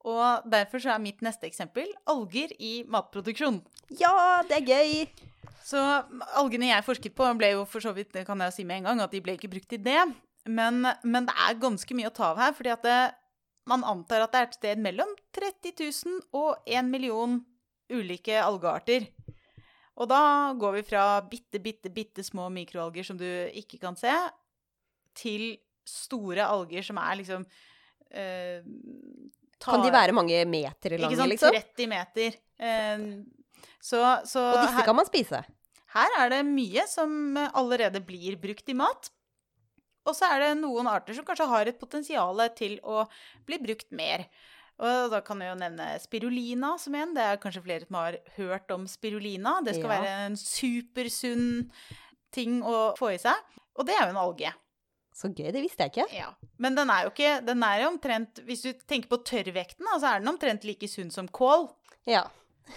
Og derfor så er mitt neste eksempel alger i matproduksjon. Ja, det er gøy! Så algene jeg forsket på, ble jo for så vidt, det kan jeg jo si med en gang, at de ble ikke brukt til det. Men, men det er ganske mye å ta av her, fordi at det, man antar at det er et sted mellom 30 000 og 1 million ulike algearter. Og da går vi fra bitte, bitte, bitte små mikroalger som du ikke kan se, til store alger som er liksom eh, Kan de være mange meter ikke lange, sant, liksom? 30 meter. Eh, så, så Og disse her- kan man spise. her er det mye som allerede blir brukt i mat. Og så er det noen arter som kanskje har et potensial til å bli brukt mer. Og da kan jeg jo nevne spirulina som en. Det er kanskje flere som har hørt om spirulina. Det skal Ja. være en supersunn ting å få i seg. Og det er jo en alge. Så gøy, det visste jeg ikke. Ja. Men den er jo ikke Den er jo omtrent Hvis du tenker på tørrvekten, så er den omtrent like sunn som kål. Ja,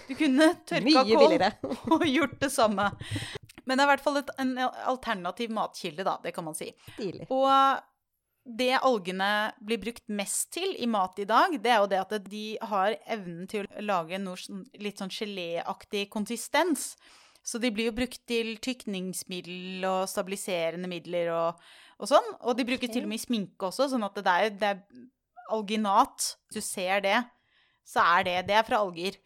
Du kunne tørka kål og gjort det samme. Men det er i hvert fall et, en alternativ matkilde, da. Det kan man si. Stilig. Og det algene blir brukt mest til i mat i dag, det er jo det at de har evnen til å lage noe sånn- litt sånn geléaktig konsistens. Så de blir jo brukt til tykningsmiddel og stabiliserende midler og, og sånn. Og de brukes okay. til og med sminke også, sånn at det er, det er alginat. Hvis du ser det, så er det Det er fra alger.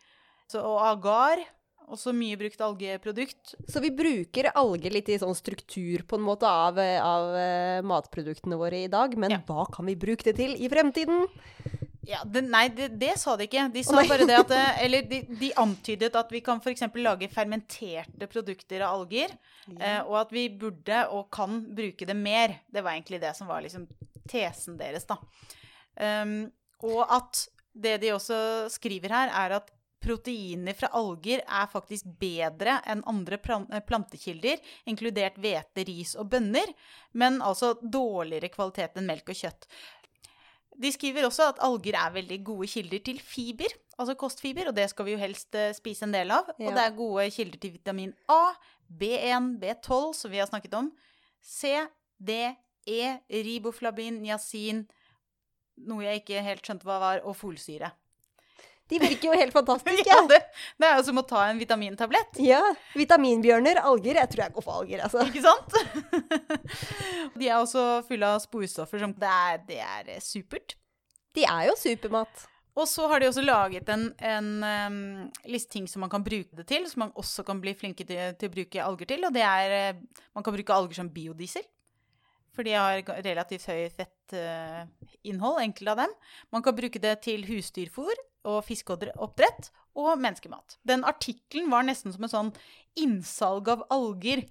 Så, og agar, også mye brukt algeprodukt. Så vi bruker alger litt i sånn struktur på en måte av, av eh, matproduktene våre i dag, men Ja. hva kan vi bruke det til i fremtiden? Ja, det, nei, det, det sa de ikke. De sa bare det at Eller de, de antydet at vi kan f.eks. lage fermenterte produkter av alger. Eh, og at vi burde og kan bruke det mer. Det var egentlig det som var liksom tesen deres, da. Um, og at det de også skriver her, er at proteiner fra alger er faktisk bedre enn andre eh, plantekilder, inkludert hvete, ris og bønner, men altså dårligere kvalitet enn melk og kjøtt. De skriver også at alger er veldig gode kilder til fiber, altså kostfiber, og det skal vi jo helst eh, spise en del av. Ja. Og det er gode kilder til vitamin A, B1, B12, som vi har snakket om, C, D, E, riboflavin, niacin, noe jeg ikke helt skjønte hva var, og folsyre. De virker jo helt fantastiske. Ja, det, det er jo som å ta en vitamintablett. Ja, vitaminbjørner, alger. Jeg tror jeg går for alger, altså. Ikke sant? De er også fulle av sporstoffer som Det er, det er eh, supert. De er jo supermat. Og så har de også laget en, en um, liste ting som man kan bruke det til, som man også kan bli flinke til, til å bruke alger til. Og det er eh, Man kan bruke alger som biodiesel. For de har relativt høy fettinnhold, enkelte av dem. Man kan bruke det til husdyrfôr og fiskeoppdrett og menneskemat. Den artikkelen var nesten som en sånn innsalg av alger.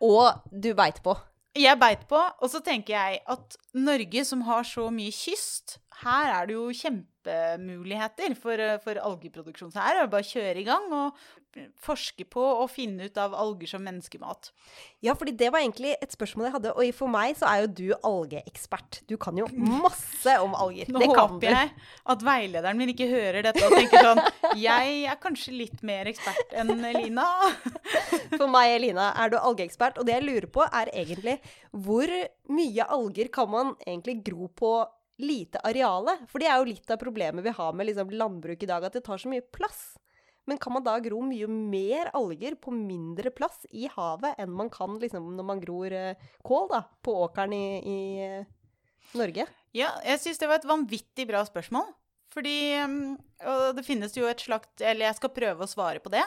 Og du beit på. Jeg beit på, og så tenker jeg at Norge som har så mye kyst, her er det jo kjempemuligheter for, eh, for algeproduksjon. Så her er det bare å kjøre i gang og forske på og finne ut av alger som menneskemat. Ja, fordi det var egentlig et spørsmål jeg hadde. Og for meg så er jo du algeekspert. Du kan jo masse om alger. Nå det kan håper jeg at veilederen min ikke hører dette og tenker sånn Jeg er kanskje litt mer ekspert enn Lina. For meg, Elina, er du algeekspert. Og det jeg lurer på, er egentlig hvor mye alger kan man egentlig gro på lite areale? For det er jo litt av problemet vi har med liksom landbruk i dag, at det tar så mye plass. Men kan man da gro mye mer alger på mindre plass i havet enn man kan liksom, når man gror eh, kål da, på åkeren i, i eh, Norge? Ja, jeg syns det var et vanvittig bra spørsmål. Fordi um, Og det finnes jo et slags Eller jeg skal prøve å svare på det.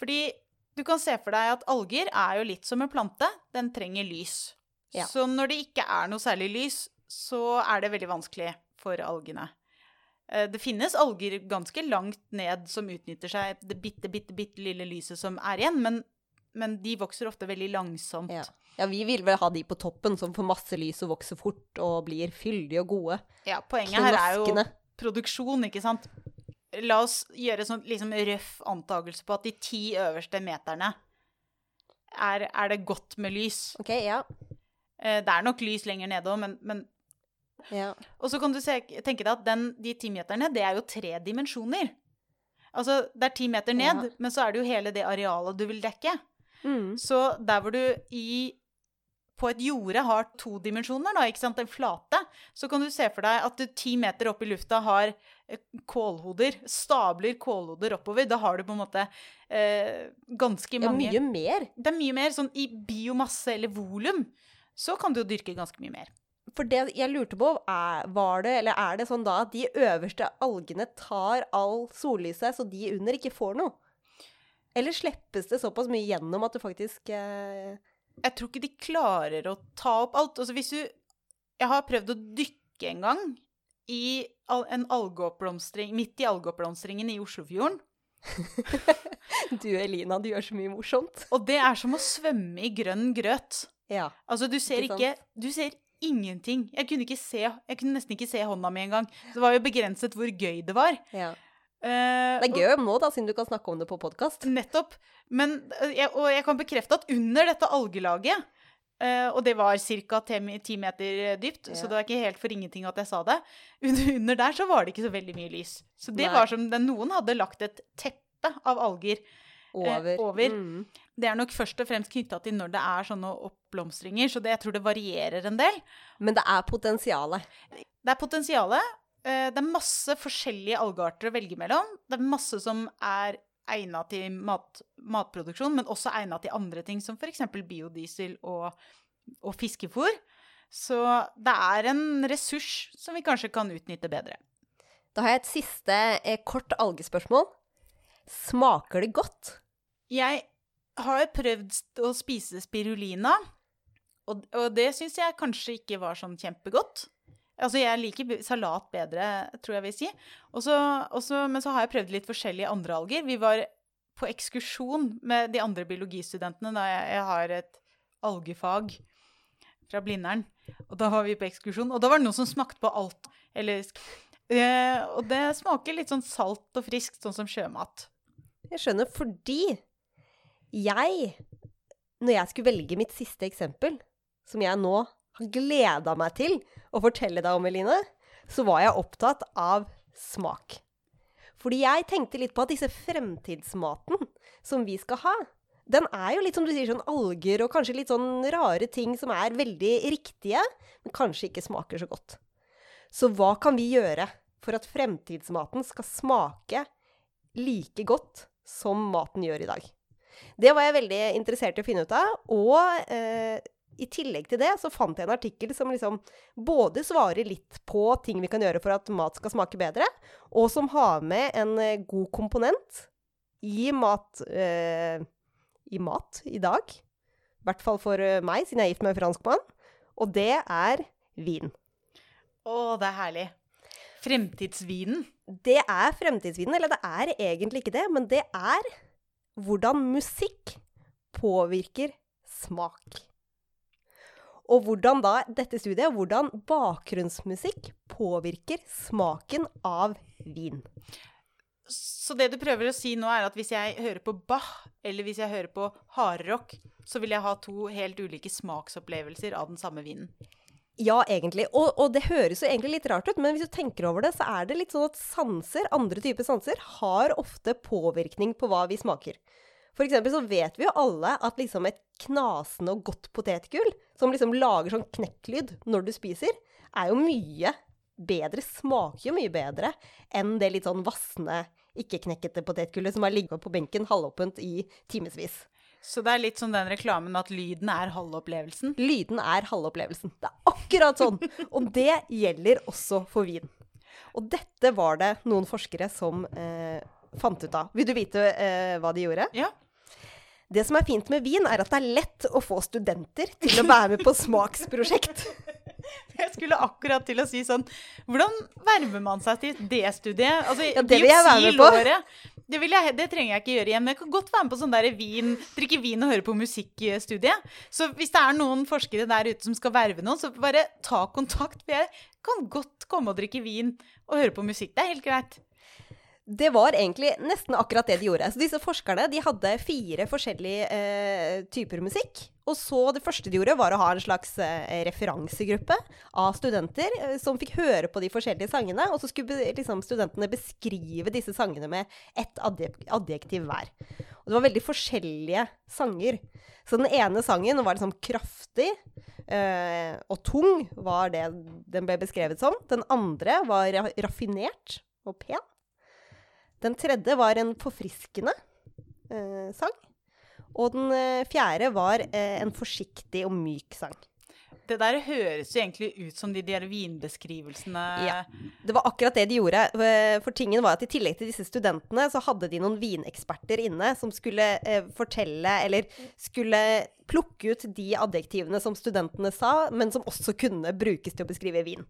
Fordi du kan se for deg at alger er jo litt som en plante. Den trenger lys. Ja. Så når det ikke er noe særlig lys, så er det veldig vanskelig for algene. Eh, Det finnes alger ganske langt ned som utnytter seg det bitte, bitte, bitte lille lyset som er igjen, men, men de vokser ofte veldig langsomt. Ja. ja, vi vil vel ha de på toppen som får masse lys og vokser fort og blir fyldige og gode. Ja, poenget her er jo produksjon, ikke sant? La oss gjøre sånn liksom røff antakelse på at de ti øverste meterne er, er det godt med lys. OK, ja. Eh, Det er nok lys lenger nede òg, men, men ja. Og så kan du se, tenke deg at den, de ti meterne, det er jo tre dimensjoner. Altså, det er ti meter ned, Ja. men så er det jo hele det arealet du vil dekke. Mm. Så der hvor du i på et jorde har to dimensjoner, da, ikke sant, en flate, så kan du se for deg at du ti meter opp i lufta har eh, kålhoder, stabler kålhoder oppover. Da har du på en måte eh, ganske mange mye mer. Det er mye mer sånn i biomasse eller volum. Så kan du jo dyrke ganske mye mer. For det jeg lurte på, er, var det, eller er det sånn da at de øverste algene tar all sollyset, så de under ikke får noe? Eller slippes det såpass mye gjennom at du faktisk eh, Jeg tror ikke de klarer å ta opp alt. Altså hvis du Jeg har prøvd å dykke en gang i en algeoppblomstring midt i algeoppblomstringen i Oslofjorden. Du Elina, du gjør så mye morsomt. Og det er som å svømme i grønn grøt. Ja. Altså, du ser Ikke ikke, Du ser ingenting. Jeg kunne, ikke se, jeg kunne nesten ikke se hånda mi engang. Det var jo begrenset hvor gøy det var. Ja. Uh, Det er gøy nå, da, siden du kan snakke om det på podkast. Nettopp. Men, eh, og jeg kan bekrefte at under dette algelaget uh, Og det var ca. ti meter dypt, Ja. så det var ikke helt for ingenting at jeg sa det. Under, under der så var det ikke så veldig mye lys. Så det Nei. var som den, noen hadde lagt et teppe av alger. Over. over. Mm. Det er nok først og fremst knytta til når det er sånne oppblomstringer, så det, jeg tror det varierer en del. Men det er potensialet. Det er potensialet. Eh, Det er masse forskjellige algearter å velge mellom. Det er masse som er egna til mat, matproduksjon, men også egna til andre ting, som f.eks. biodiesel og, og fiskefôr. Så det er en ressurs som vi kanskje kan utnytte bedre. Da har jeg et siste eh, kort algespørsmål. Smaker det godt? Jeg har prøvd å spise spirulina, og, og det syns jeg kanskje ikke var sånn kjempegodt. Altså, jeg liker salat bedre, tror jeg vil si. Også, også, men så har jeg prøvd litt forskjellige andre alger. Vi var på ekskursjon med de andre biologistudentene da jeg, jeg har et algefag fra Blindern. Og da var vi på ekskursjon, og da var det noen som smakte på alt. Eller, eh, og det smaker litt sånn salt og friskt, sånn som sjømat. Jeg skjønner, fordi jeg, når jeg skulle velge mitt siste eksempel, som jeg nå har gleda meg til å fortelle deg om, Eline, så var jeg opptatt av smak. Fordi jeg tenkte litt på at disse fremtidsmaten som vi skal ha, den er jo litt som du sier, sånn alger og kanskje litt sånn rare ting som er veldig riktige, men kanskje ikke smaker så godt. Så hva kan vi gjøre for at fremtidsmaten skal smake like godt som maten gjør i dag? Det var jeg veldig interessert i å finne ut av. Og eh, i tillegg til det så fant jeg en artikkel som liksom både svarer litt på ting vi kan gjøre for at mat skal smake bedre, og som har med en eh, god komponent i mat, eh, i mat i dag. I hvert fall for eh, meg, siden jeg er gift med en franskmann. Og det er vin. Å, det er herlig. Fremtidsvinen. Det er fremtidsvinen, eller det er egentlig ikke det, men det er hvordan musikk påvirker smak. Og hvordan da, dette studiet, hvordan bakgrunnsmusikk påvirker smaken av vin. Så det du prøver å si nå, er at hvis jeg hører på Bach, eller hvis jeg hører på hardrock, så vil jeg ha to helt ulike smaksopplevelser av den samme vinen. Ja, egentlig. Og, og det høres jo egentlig litt rart ut, men hvis du tenker over det, så er det litt sånn at sanser, andre typer sanser, har ofte påvirkning på hva vi smaker. For eksempel så vet vi jo alle at liksom et knasende og godt potetgull, som liksom lager sånn knekklyd når du spiser, er jo mye bedre, smaker jo mye bedre enn det litt sånn vassende, ikke-knekkete potetgullet som har ligget på benken halvåpent i timevis. Så det er litt som den reklamen at lyden er halve opplevelsen. Lyden er halve opplevelsen. Det er akkurat sånn. Og det gjelder også for vin. Og dette var det noen forskere som eh, fant ut av. Vil du vite eh, hva de gjorde? Ja. Det som er fint med vin, er at det er lett å få studenter til å være med på smaksprosjekt. Jeg skulle akkurat til å si sånn Hvordan verver man seg til det studiet? Altså, Ja, det vil jeg være med på. biopsilåret, Det, jeg, det trenger jeg ikke gjøre igjen. Men jeg kan godt være med på sånn der vin, drikke vin og høre på musikkstudiet. Så hvis det er noen forskere der ute som skal verve noen, så bare ta kontakt. For jeg kan godt komme og drikke vin og høre på musikk. Det er helt greit. Det var egentlig nesten akkurat det de gjorde. Så disse forskerne de hadde fire forskjellige eh, typer musikk. Og så det første de gjorde, var å ha en slags eh, referansegruppe av studenter eh, som fikk høre på de forskjellige sangene. Og så skulle liksom, studentene beskrive disse sangene med ett adjektiv hver. Og det var veldig forskjellige sanger. Så den ene sangen var liksom kraftig eh, og tung, var det den ble beskrevet som. Den andre var raffinert og pen. Den tredje var en forfriskende eh, sang. Og den eh, fjerde var eh, en forsiktig og myk sang. Det der høres jo egentlig ut som de der vinbeskrivelsene Ja. Det var akkurat det de gjorde. Eh, For tingen var at i tillegg til disse studentene, så hadde de noen vineksperter inne som skulle eh, fortelle, eller skulle plukke ut de adjektivene som studentene sa, men som også kunne brukes til å beskrive vin.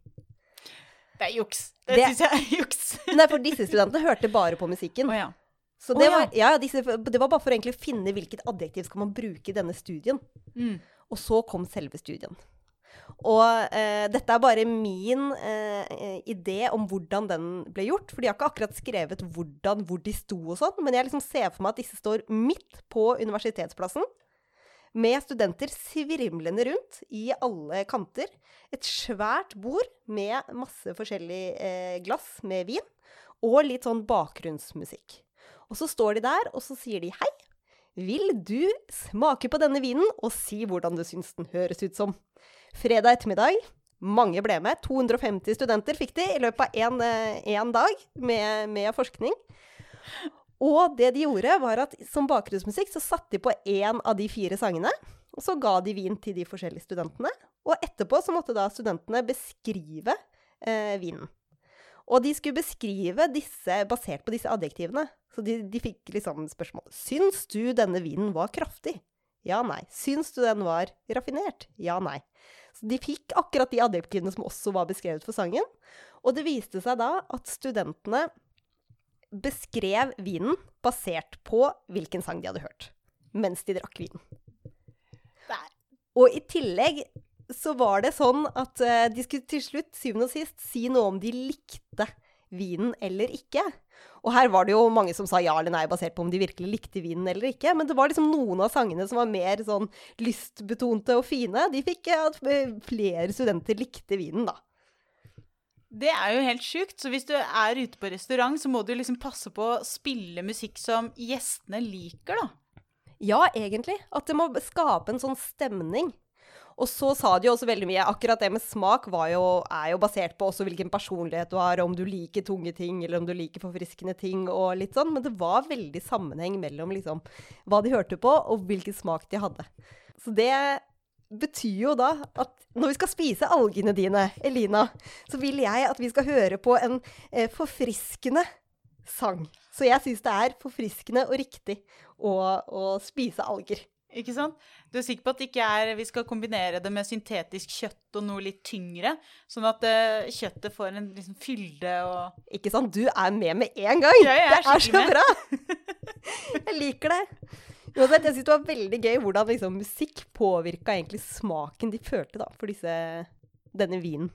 Det er juks. Det, Det- syns jeg er juks. Nei, for disse studentene hørte bare på musikken. Oh, ja. Så det oh, ja. var, ja, disse, det var bare for egentlig å finne hvilket adjektiv skal man bruke i denne studien. Mm. Og så kom selve studien. Og eh, dette er bare min eh, idé om hvordan den ble gjort. For de har ikke akkurat skrevet hvordan, hvor de sto og sånn, men jeg liksom ser for meg at disse står midt på universitetsplassen. Med studenter svirmlende rundt i alle kanter. Et svært bord med masse forskjellig eh, glass med vin. Og litt sånn bakgrunnsmusikk. Og så står de der, og så sier de hei. Vil du smake på denne vinen og si hvordan du syns den høres ut som? Fredag ettermiddag. Mange ble med. 250 studenter fikk de i løpet av én eh, dag med, med, forskning. Og det de gjorde, var at som bakgrunnsmusikk så satte de på én av de fire sangene. Og så ga de vin til de forskjellige studentene. Og etterpå så måtte da studentene beskrive eh, vinen. Og de skulle beskrive disse basert på disse adjektivene. Så de, de fikk liksom spørsmål Syns du denne vinen var kraftig? Ja, nei. Syns du den var raffinert? Ja, nei. Så de fikk akkurat de adjektivene som også var beskrevet for sangen. Og det viste seg da at studentene beskrev vinen basert på hvilken sang de hadde hørt, mens de drakk vinen. Og i tillegg så var det sånn at uh, de skulle til slutt, syvende og sist, si noe om de likte vinen eller ikke. Og her var det jo mange som sa ja eller nei, basert på om de virkelig likte vinen eller ikke. Men det var liksom noen av sangene som var mer sånn lystbetonte og fine. De fikk at flere studenter likte vinen, da. Det er jo helt sjukt. Så hvis du er ute på restaurant, så må du liksom passe på å spille musikk som gjestene liker, da. Ja, egentlig. At det må skape en sånn stemning. Og så sa de jo også veldig mye Akkurat det med smak jo, er jo basert på også hvilken personlighet du har, om du liker tunge ting, eller om du liker forfriskende ting og litt sånn. Men det var veldig sammenheng mellom liksom hva de hørte på, og hvilken smak de hadde. Så det betyr jo da at når vi skal spise algene dine, Elina, så vil jeg at vi skal høre på en eh, forfriskende sang. Så jeg syns det er forfriskende og riktig å, å spise alger. Ikke sant? Du er sikker på at det ikke er Vi skal kombinere det med syntetisk kjøtt og noe litt tyngre, sånn at uh, kjøttet får en liksom fylde og Ikke sant? Du er med med en gang! Ja, jeg er det er så med. bra! jeg liker det. Uansett, jeg syns det var veldig gøy hvordan liksom, musikk påvirka egentlig smaken de følte da, for disse, denne vinen.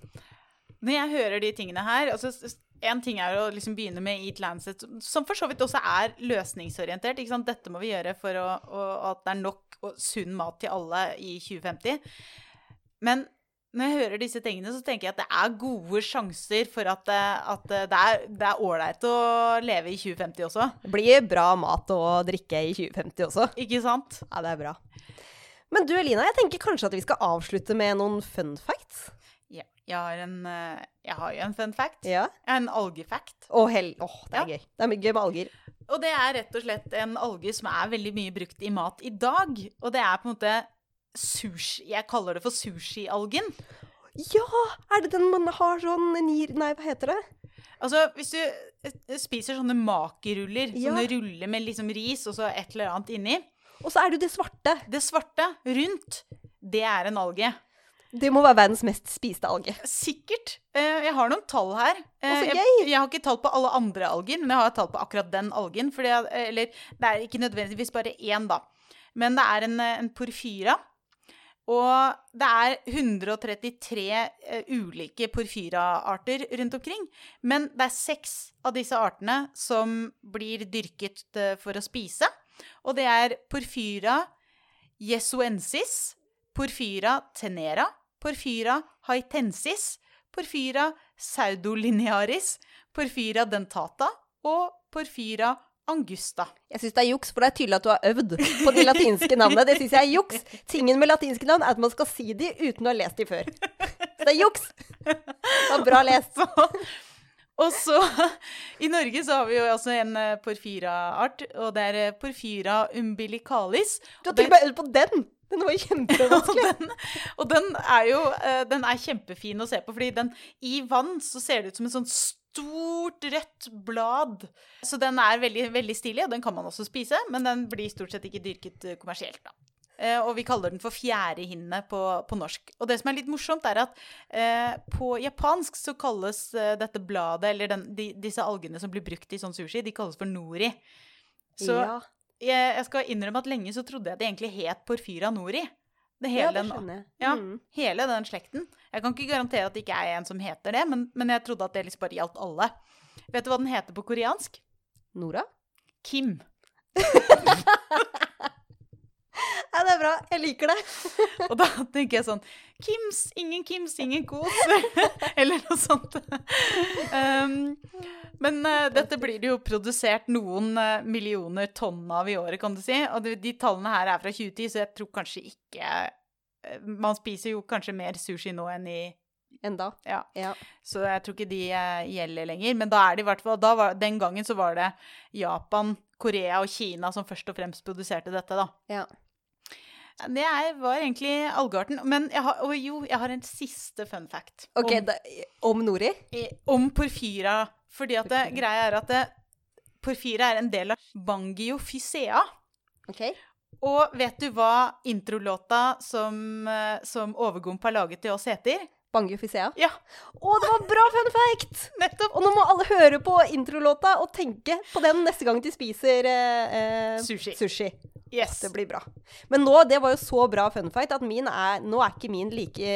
Når jeg hører de tingene her altså en ting er å liksom begynne med Eat Lancet, som for så vidt også er løsningsorientert. Dette må vi gjøre for å, å, at det er nok og sunn mat til alle i 2050. Men når jeg hører disse tingene, så tenker jeg at det er gode sjanser for at, at det er ålreit å leve i 2050 også. Det blir bra mat og drikke i 2050 også. Ikke sant? Ja, det er bra. Men du Elina, jeg tenker kanskje at vi skal avslutte med noen fun facts? Jeg har, en, eh, jeg har jo en fun fact. Ja. En algefact. Å, hell. Åh, det er ja. gøy. Det er gøy med alger. Og det er rett og slett en alge som er veldig mye brukt i mat i dag. Og det er på en måte sushi Jeg kaller det for sushialgen. Ja! Er det den man har sånn nir... Nei, hva heter det? Altså, hvis du eh, spiser sånne makeruller, ja. sånne ruller med liksom ris og så et eller annet inni Og så er det jo det svarte. Det svarte rundt, det er en alge. Det må være verdens mest spiste alge. Sikkert. Eh, jeg har noen tall her. eh! Jeg, jeg har ikke tall på alle andre alger, men jeg har tall på akkurat den algen. Jeg, eller det er ikke nødvendigvis bare én, da. Men det er en, en porfyra. Og det er 133 uh, ulike porfyra-arter rundt omkring. Men det er seks av disse artene som blir dyrket uh, for å spise. Og det er porfyra jesuensis, Porfyra tenera, Porfyra haitensis, Porfyra saudolinearis, Porfyra dentata og Porfyra angusta. Jeg syns det er juks, for det er tydelig at du har øvd på de latinske navnene. Det syns jeg er juks. Tingen med latinske navn er at man skal si de uten å ha lest de før. Så det er juks. Det var bra lest. Og så I Norge så har vi jo også en uh, porfyra-art, og det er uh, porfyra umbilicalis. Du har til og med øvd på den! Den var jo Ja, og, den, og den, er jo uh, den er kjempefin å se på, fordi den, i vann så ser det ut som en sånn stort, rødt blad. Så den er veldig, veldig stilig, og den kan man også spise, men den blir stort sett ikke dyrket kommersielt, da. Eh, og vi kaller den for fjærehinne på, på, norsk. Og det som er litt morsomt, er at eh, på japansk så kalles eh, dette bladet, eller den, de, disse algene som blir brukt i sånn sushi, de kalles for nori. Så ja. jeg, jeg, skal innrømme at lenge så trodde jeg det egentlig het porfyra nori. Det Ja, det skjønner jeg. Ja. Mm. hele den slekten. Jeg kan ikke garantere at det ikke er en som heter det, men, men jeg trodde at det liksom bare gjaldt alle. Vet du hva den heter på koreansk? Nora? Kim. Ja, det er bra. Jeg liker det. Og da tenker jeg sånn Kims, ingen Kims, ingen kos. Eller noe sånt. Um, men uh, dette blir det jo produsert noen eh, millioner tonn av i året, kan du si. Og de, de tallene her er fra 2010, så jeg tror kanskje ikke eh, Man spiser jo kanskje mer sushi nå enn i Enda. Ja. Ja. Så jeg tror ikke de gjelder lenger. Men da er det i hvert fall da var, Den gangen så var det Japan, Korea og Kina som først og fremst produserte dette, da. ja. Det er, var egentlig Algarten. Men jeg har, jo, jeg har en siste fun fact. OK, om, da, om Nori? om porfyra. Fordi at det, greia er at det, porfyra er en del av Bangiofysea. OK. Og vet du hva introlåta som, eh, som Overgump har laget til oss heter? Bangiofisea. Ja, Å, det var bra fun fact! nettopp! Og nå må alle høre på introlåta og tenke på den neste gang de spiser eh, eh, Sushi. sushi. Yes. Det blir bra. Men nå, det var jo så bra fun fact at min er Nå er ikke min like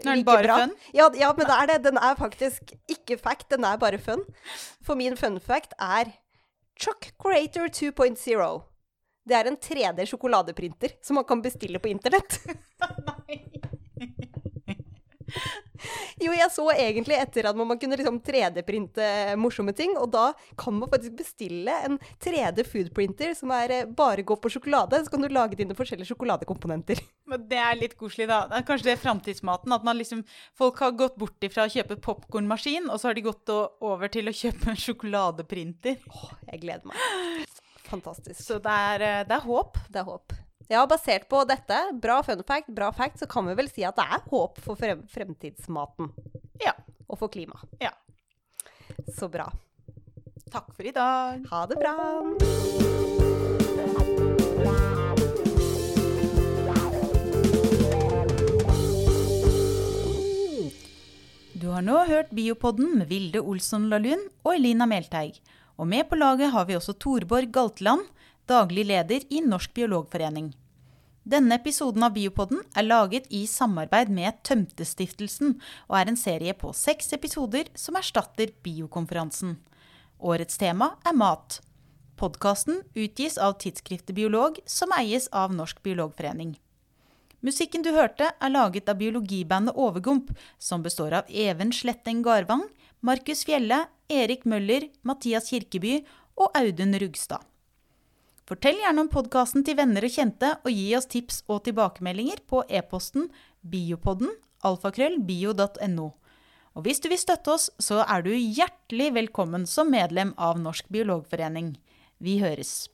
Nå er den bare bra. fun? Ja, ja, men det er det. Den er faktisk ikke fact, den er bare fun. For min fun fact er Chuck Creator 2.0. Det er en 3D sjokoladeprinter som man kan bestille på internett. Jo, jeg så egentlig etter at man kunne liksom 3D-printe morsomme ting, og da kan man faktisk bestille en 3D foodprinter som er eh, bare går på sjokolade. Så kan du lage dine forskjellige sjokoladekomponenter. Men det er litt koselig, da. Det er kanskje det er framtidsmaten. At man liksom Folk har gått bort ifra å kjøpe popkornmaskin, og så har de gått over til å kjøpe en sjokoladeprinter. Åh, jeg gleder meg. Fantastisk. Så det er, eh, det er håp. Det er håp. Ja, basert på dette, bra fun fact, bra fact, så kan vi vel si at det er håp for frem fremtidsmaten. Ja. Og for klima. Ja. Så bra. Takk for i dag. Ha det bra. Du har nå hørt Biopodden med Vilde Olsson Lahlun og Elina Melteig. Og med på laget har vi også Torborg Galtland, daglig leder i Norsk biologforening. Denne episoden av Biopodden er laget i samarbeid med Tømtestiftelsen, og er en serie på seks episoder som erstatter Biokonferansen. Årets tema er mat. Podkasten utgis av tidsskriftet Biolog, som eies av Norsk biologforening. Musikken du hørte, er laget av biologibandet Overgump, som består av Even Sletteng Garvang, Markus Fjelle, Erik Møller, Mathias Kirkeby og Audun Rugstad. Fortell gjerne om podkasten til venner og kjente, og gi oss tips og tilbakemeldinger på e-posten biopodden alfakrøllbio.no. Og hvis du vil støtte oss, så er du hjertelig velkommen som medlem av Norsk biologforening. Vi høres.